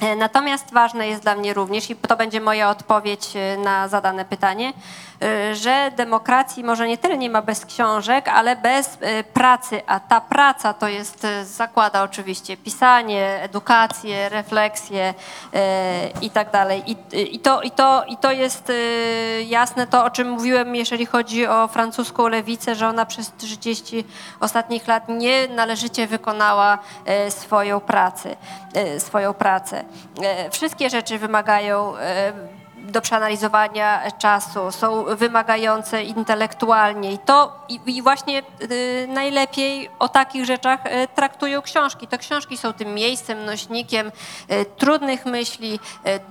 E, Natomiast ważne jest dla mnie również, i to będzie moja odpowiedź e, na zadane pytanie, e, że demokracji może nie tyle nie ma bez książek, ale bez pracy, a ta praca to jest, zakłada oczywiście pisanie, edukację, refleksję i tak dalej. I, to, jest jasne to, o czym mówiłem, jeżeli chodzi o francuską lewicę, że ona przez 30 ostatnich lat nie należycie wykonała swoją pracę. Swoją pracę. E, Wszystkie rzeczy wymagają e, do przeanalizowania czasu, są wymagające intelektualnie i to i, i właśnie y, najlepiej o takich rzeczach y, traktują książki. To książki są tym miejscem, nośnikiem y, trudnych myśli,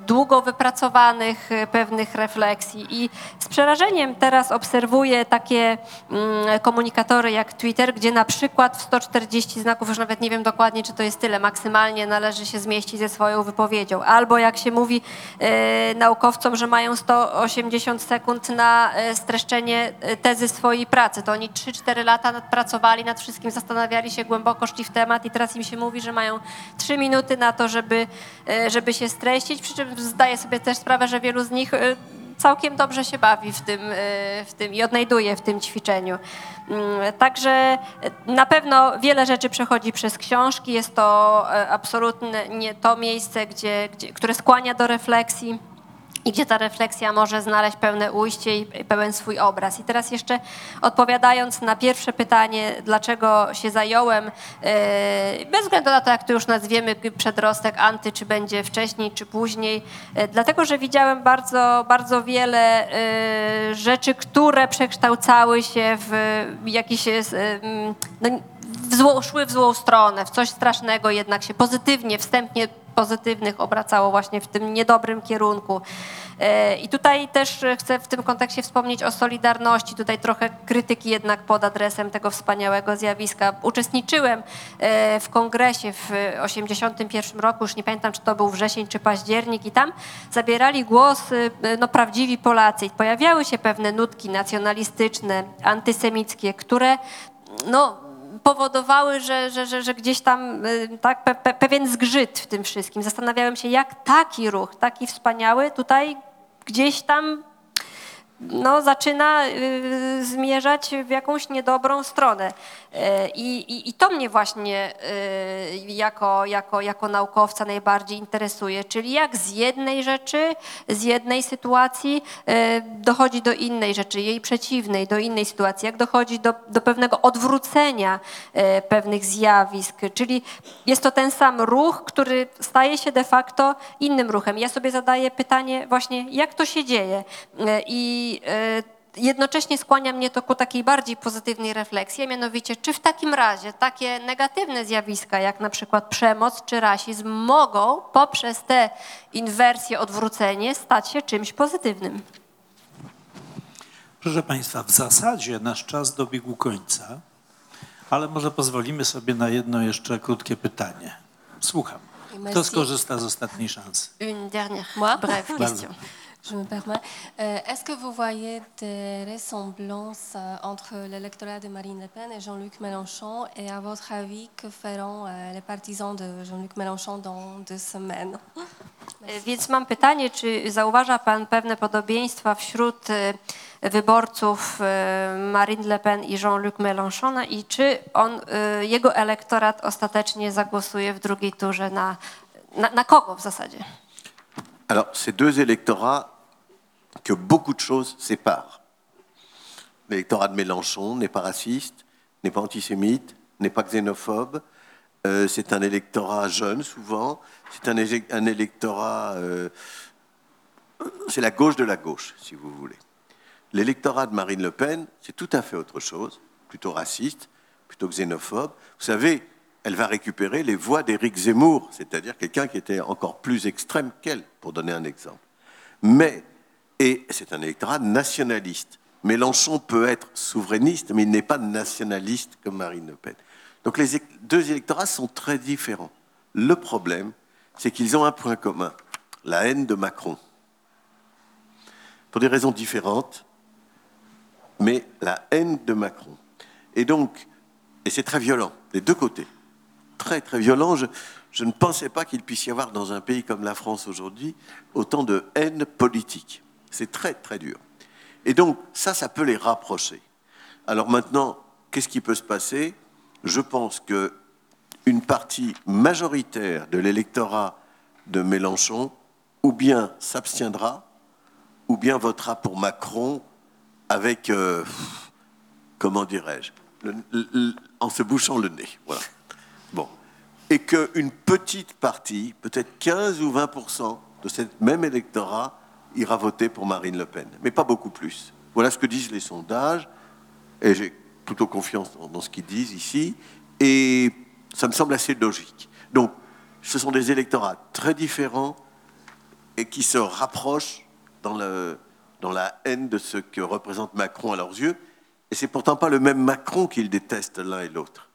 długo wypracowanych pewnych refleksji i z przerażeniem teraz obserwuję takie mm, komunikatory jak Twitter, gdzie na przykład w 140 znaków, już nawet nie wiem dokładnie, czy to jest tyle, maksymalnie należy się zmieścić ze swoją wypowiedzią. Albo jak się mówi e, że mają 180 sekund na e, streszczenie e, tezy swojej pracy, to oni 3-4 lata pracowali nad wszystkim, zastanawiali się głęboko, szli w temat i teraz im się mówi, że mają 3 minuty na to, żeby, e, żeby się streścić, przy czym zdaję sobie też sprawę, że wielu z nich całkiem dobrze się bawi w tym, w tym i odnajduje w tym ćwiczeniu. Mm, Także na pewno wiele rzeczy przechodzi przez książki. Jest to absolutnie nie to miejsce, gdzie, gdzie, które skłania do refleksji i gdzie ta refleksja może znaleźć pełne ujście i pełen swój obraz. I teraz jeszcze odpowiadając na pierwsze pytanie, dlaczego się zająłem, e, bez względu na to, jak to już nazwiemy, przedrostek, anty, czy będzie wcześniej, czy później, e, dlatego, że widziałem bardzo, bardzo wiele e, rzeczy, które przekształcały się w jakieś, no, w zło, szły w złą stronę, w coś strasznego, jednak się pozytywnie, wstępnie pozytywnych obracało właśnie w tym niedobrym kierunku. E, I tutaj też chcę w tym kontekście wspomnieć o Solidarności. Tutaj trochę krytyki jednak pod adresem tego wspaniałego zjawiska. Uczestniczyłem e, w kongresie w 1981 roku, już nie pamiętam, czy to był wrzesień, czy październik i tam zabierali głos e, no, prawdziwi Polacy. Pojawiały się pewne nutki nacjonalistyczne, antysemickie, które no, powodowały, że, że, że, że gdzieś tam y, tak, pe, pe, pewien zgrzyt w tym wszystkim. Zastanawiałem się, jak taki ruch, taki wspaniały, tutaj gdzieś tam no, zaczyna y, zmierzać w jakąś niedobrą stronę. Y, I, i, I to mnie właśnie y, jako, jako, jako naukowca najbardziej interesuje, czyli jak z jednej rzeczy, z jednej sytuacji dochodzi do innej rzeczy, jej przeciwnej, do innej sytuacji, jak dochodzi do, do pewnego odwrócenia pewnych zjawisk, czyli jest to ten sam ruch, który staje się de facto innym ruchem. Ja sobie zadaję pytanie właśnie, jak to się dzieje Y, i y, jednocześnie skłania mnie to ku takiej bardziej pozytywnej refleksji, a mianowicie, czy w takim razie takie negatywne zjawiska, jak na przykład przemoc czy rasizm, mogą poprzez te inwersje, odwrócenie stać się czymś pozytywnym? Proszę Państwa, w zasadzie nasz czas dobiegł końca, ale może pozwolimy sobie na jedno jeszcze krótkie pytanie. Słucham. Kto skorzysta z ostatniej szansy? Une dernière Moi Bardzo. question. Je me permets. Euh, Est-ce que vous voyez des ressemblances euh, entre l'électorat de Marine Le Pen et Jean-Luc Mélenchon Et à votre avis, que feront euh, les partisans de Jean-Luc Mélenchon dans deux semaines E, Więc mam pytanie, czy zauważa Pan pewne podobieństwa wśród e, wyborców e, Marine Le Pen i Jean-Luc Mélenchona i czy on, jego elektorat ostatecznie zagłosuje w drugiej turze na, na, na kogo w zasadzie? Alors, c'est deux électorats que beaucoup de choses séparent. L'électorat de Mélenchon n'est pas raciste, n'est pas antisémite, n'est pas xénophobe. Euh, c'est un électorat jeune, souvent. C'est un électorat. euh, c'est la gauche de la gauche, si vous voulez. L'électorat de Marine Le Pen, c'est tout à fait autre chose, plutôt raciste, plutôt xénophobe. Vous savez, elle va récupérer les voix d'Éric Zemmour, c'est-à-dire quelqu'un qui était encore plus extrême qu'elle, pour donner un exemple. Mais, et c'est un électorat nationaliste. Mélenchon peut être souverainiste, mais il n'est pas nationaliste comme Marine Le Pen. Donc les deux électorats sont très différents. Le problème, c'est qu'ils ont un point commun, la haine de Macron. Pour des raisons différentes, mais la haine de Macron. Et donc, et c'est très violent, des deux côtés. Très, très violent. Je, ne pensais pas qu'il puisse y avoir dans un pays comme la France aujourd'hui autant de haine politique. C'est très, très dur. Et donc, ça, ça peut les rapprocher. Alors maintenant, qu'est-ce qui peut se passer? Je pense que une partie majoritaire de l'électorat de Mélenchon ou bien s'abstiendra, ou bien votera pour Macron avec, euh, comment dirais-je, en se bouchant le nez. Voilà. Et qu'une petite partie, peut-être 15 ou 20 de ce même électorat, ira voter pour Marine Le Pen, mais pas beaucoup plus. Voilà ce que disent les sondages, et j'ai plutôt confiance dans, ce qu'ils disent ici, et ça me semble assez logique. Donc, ce sont des électorats très différents et qui se rapprochent dans, dans la haine de ce que représente Macron à leurs yeux. Et c'est pourtant pas le même Macron qu'ils détestent l'un et l'autre.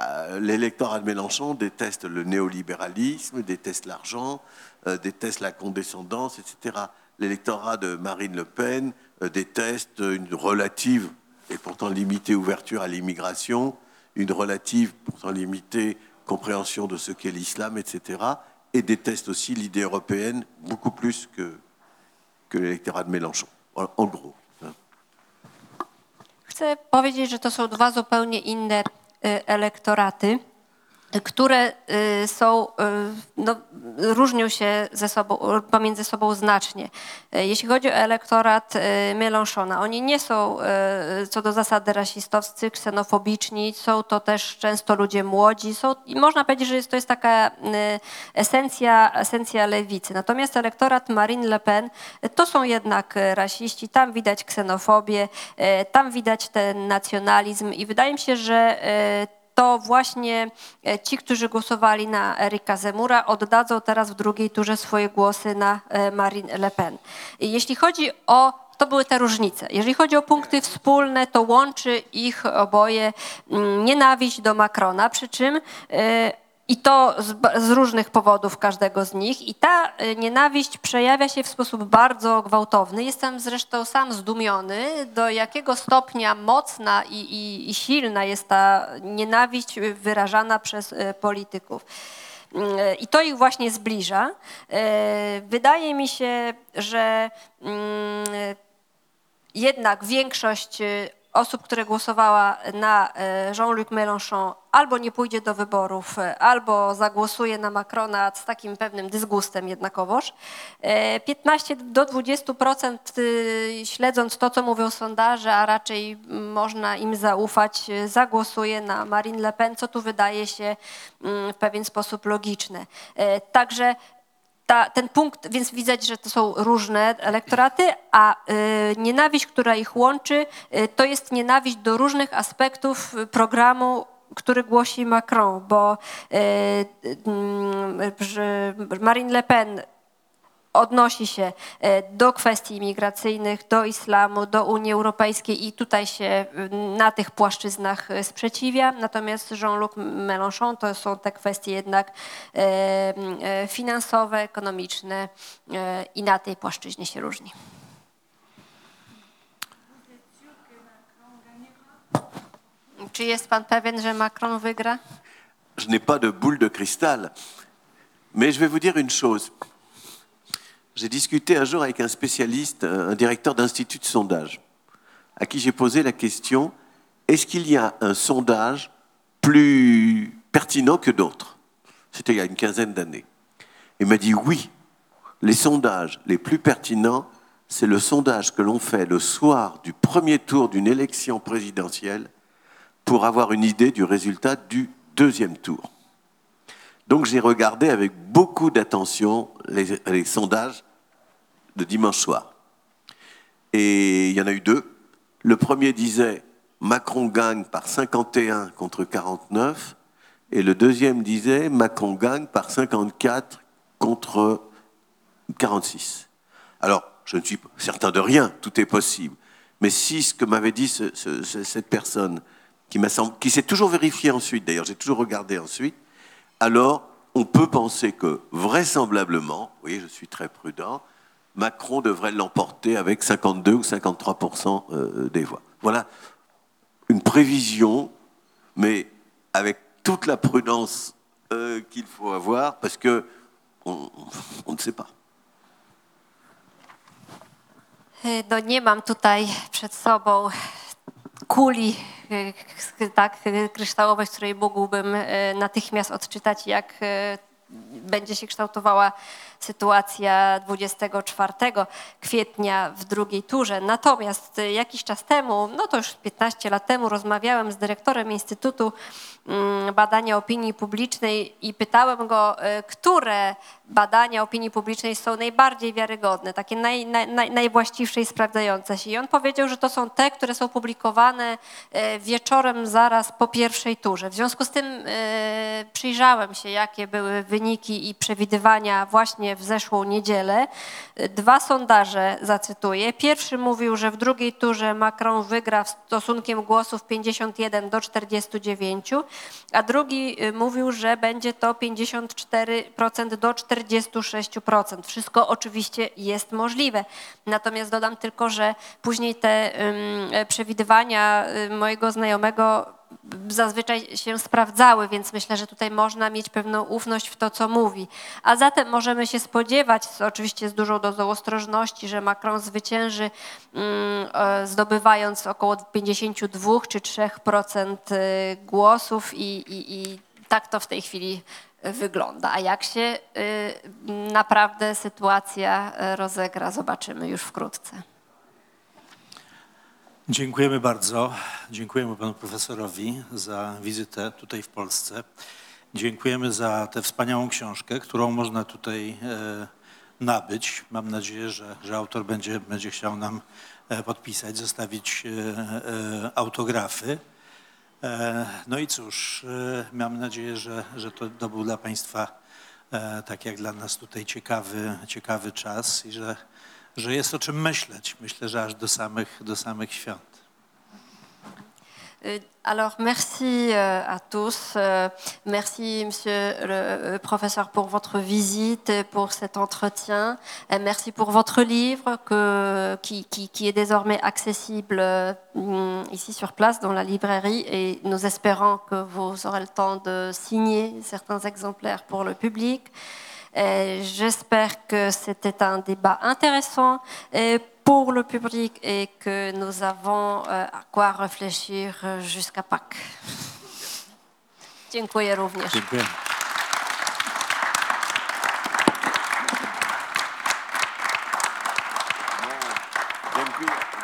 Euh, L'électorat de Mélenchon déteste le néolibéralisme, déteste l'argent, euh, déteste la condescendance, etc. L'électorat de Marine Le Pen euh, déteste une relative et pourtant limitée ouverture à l'immigration, une relative pourtant limitée compréhension de ce qu'est l'islam, etc. Et déteste aussi l'idée européenne beaucoup plus que, que l'électorat de Mélenchon, en, en gros. hein. Zupełnie elektoraty, y, które y, są, y, no, różnią się ze sobą, pomiędzy sobą znacznie. Y, Jeśli chodzi o elektorat Mélenchona, oni nie są co do zasady rasistowscy, ksenofobiczni, są to też często ludzie młodzi, są, i można powiedzieć, że jest, to jest taka esencja, esencja lewicy. Natomiast elektorat Marine Le Pen to są jednak rasiści, tam widać ksenofobię, tam widać ten nacjonalizm i wydaje mi się, że to właśnie e, ci, którzy głosowali na Erika Zemura, oddadzą teraz w drugiej turze swoje głosy na e, Marine Le Pen. Jeśli chodzi o to były te różnice. Jeżeli chodzi o punkty wspólne, to łączy ich oboje mm, nienawiść do Macrona, przy czym e, i to z, z różnych powodów każdego z nich. I ta e, nienawiść przejawia się w sposób bardzo gwałtowny. Jestem zresztą sam zdumiony, do jakiego stopnia mocna i, i, i silna jest ta nienawiść wyrażana przez e, polityków. Mm, I to ich właśnie zbliża. Wydaje mi się, że mm, jednak większość y, osób, które głosowała na y, Jean-Luc Mélenchon albo nie pójdzie do wyborów, y, albo zagłosuje na Macrona z takim pewnym dysgustem jednakowoż. E, 15 do 20% y, śledząc to, co mówią sondaże, a raczej można im zaufać, zagłosuje na Marine Le Pen, co tu wydaje się mm, w pewien sposób logiczne. E, Także ta, ten punkt, więc widać, że to są różne elektoraty, a y, nienawiść, która ich łączy, y, to jest nienawiść do różnych aspektów y, programu, który głosi Macron, bo y, y, że Marine Le Pen odnosi się e, do kwestii imigracyjnych, do islamu, do Unii Europejskiej i tutaj się e, na tych płaszczyznach e, sprzeciwia. Natomiast Jean-Luc Mélenchon to są te kwestie jednak e, finansowe, ekonomiczne i na tej płaszczyźnie się różni. Czy jest pan pewien, że Macron wygra? Je n'ai pas de boule de cristal, mais je vais vous dire une chose. J'ai discuté un jour avec un spécialiste, un directeur d'institut de sondage, à qui j'ai posé la question est-ce qu'il y a un sondage plus pertinent que d'autres? C'était il y a une quinzaine d'années. Il m'a dit oui, les sondages les plus pertinents, c'est le sondage que l'on fait le soir du premier tour d'une élection présidentielle pour avoir une idée du résultat du deuxième tour. Donc j'ai regardé avec beaucoup d'attention les, sondages de dimanche soir. Et il y en a eu deux. Le premier disait Macron gagne par 51 contre 49. Et le deuxième disait Macron gagne par 54 contre 46. Alors, je ne suis certain de rien, tout est possible. Mais si ce que m'avait dit ce- ce- ce- cette personne, qui qui s'est toujours vérifié ensuite, d'ailleurs, j'ai toujours regardé ensuite, alors on peut penser que vraisemblablement, vous voyez, je suis très prudent, Macron devrait l'emporter avec 52 ou 53 euh, des voix. Voilà une prévision, mais avec toute la prudence euh, qu'il faut avoir, parce que on- on ne sait pas. No nie mam tutaj przed sobą kuli tak, kryształowej, z której mógłbym natychmiast odczytać, jak będzie się kształtowała sytuacja 24 kwietnia w drugiej turze. Natomiast y, jakiś czas temu, no to już 15 lat temu, rozmawiałem z dyrektorem Instytutu mm, Badania Opinii Publicznej i pytałem go, y, które badania opinii publicznej są najbardziej wiarygodne, takie naj, naj, naj, najwłaściwsze i sprawdzające się. I on powiedział, że to są te, które są publikowane e, wieczorem zaraz po pierwszej turze. W związku z tym przyjrzałem się, jakie były wyniki i przewidywania właśnie w zeszłą niedzielę. Dwa sondaże zacytuję. Pierwszy mówił, że w drugiej turze Macron wygra stosunkiem głosów 51 do 49, a drugi y, mówił, że będzie to 54% do 46%. Wszystko oczywiście jest możliwe. Natomiast dodam tylko, że później te e, przewidywania y, mojego znajomego zazwyczaj się sprawdzały, więc myślę, że tutaj można mieć pewną ufność w to, co mówi. A zatem możemy się spodziewać, oczywiście z dużą dozą ostrożności, że Macron zwycięży, mm, e, zdobywając około 52 czy 3% y, głosów i, i, i tak to w tej chwili wygląda. A jak się naprawdę sytuacja rozegra, zobaczymy już wkrótce. Dziękujemy bardzo. Dziękujemy panu profesorowi za wizytę tutaj w Polsce. Dziękujemy za tę wspaniałą książkę, którą można tutaj e, nabyć. Mam nadzieję, że, że autor będzie, będzie chciał nam e, podpisać, zostawić e, autografy. No i cóż, mam nadzieję, że, że to, to był dla Państwa, tak jak dla nas tutaj, ciekawy, ciekawy czas i że, że jest o czym myśleć. Myślę, że aż do samych, do samych świąt. Alors, merci euh, à tous. Euh, Merci, monsieur le euh, professeur, pour votre visite, et pour cet entretien. Et merci pour votre livre qui, qui- est désormais accessible mm, ici sur place dans la librairie. Et nous espérons que vous aurez le temps de signer certains exemplaires pour le public. Et J'espère que c'était un débat intéressant et pour le public et que nous avons euh, à quoi réfléchir euh, jusqu'à Pâques. Dziękuję również. Dziękuję. Dziękuję. Merci à vous.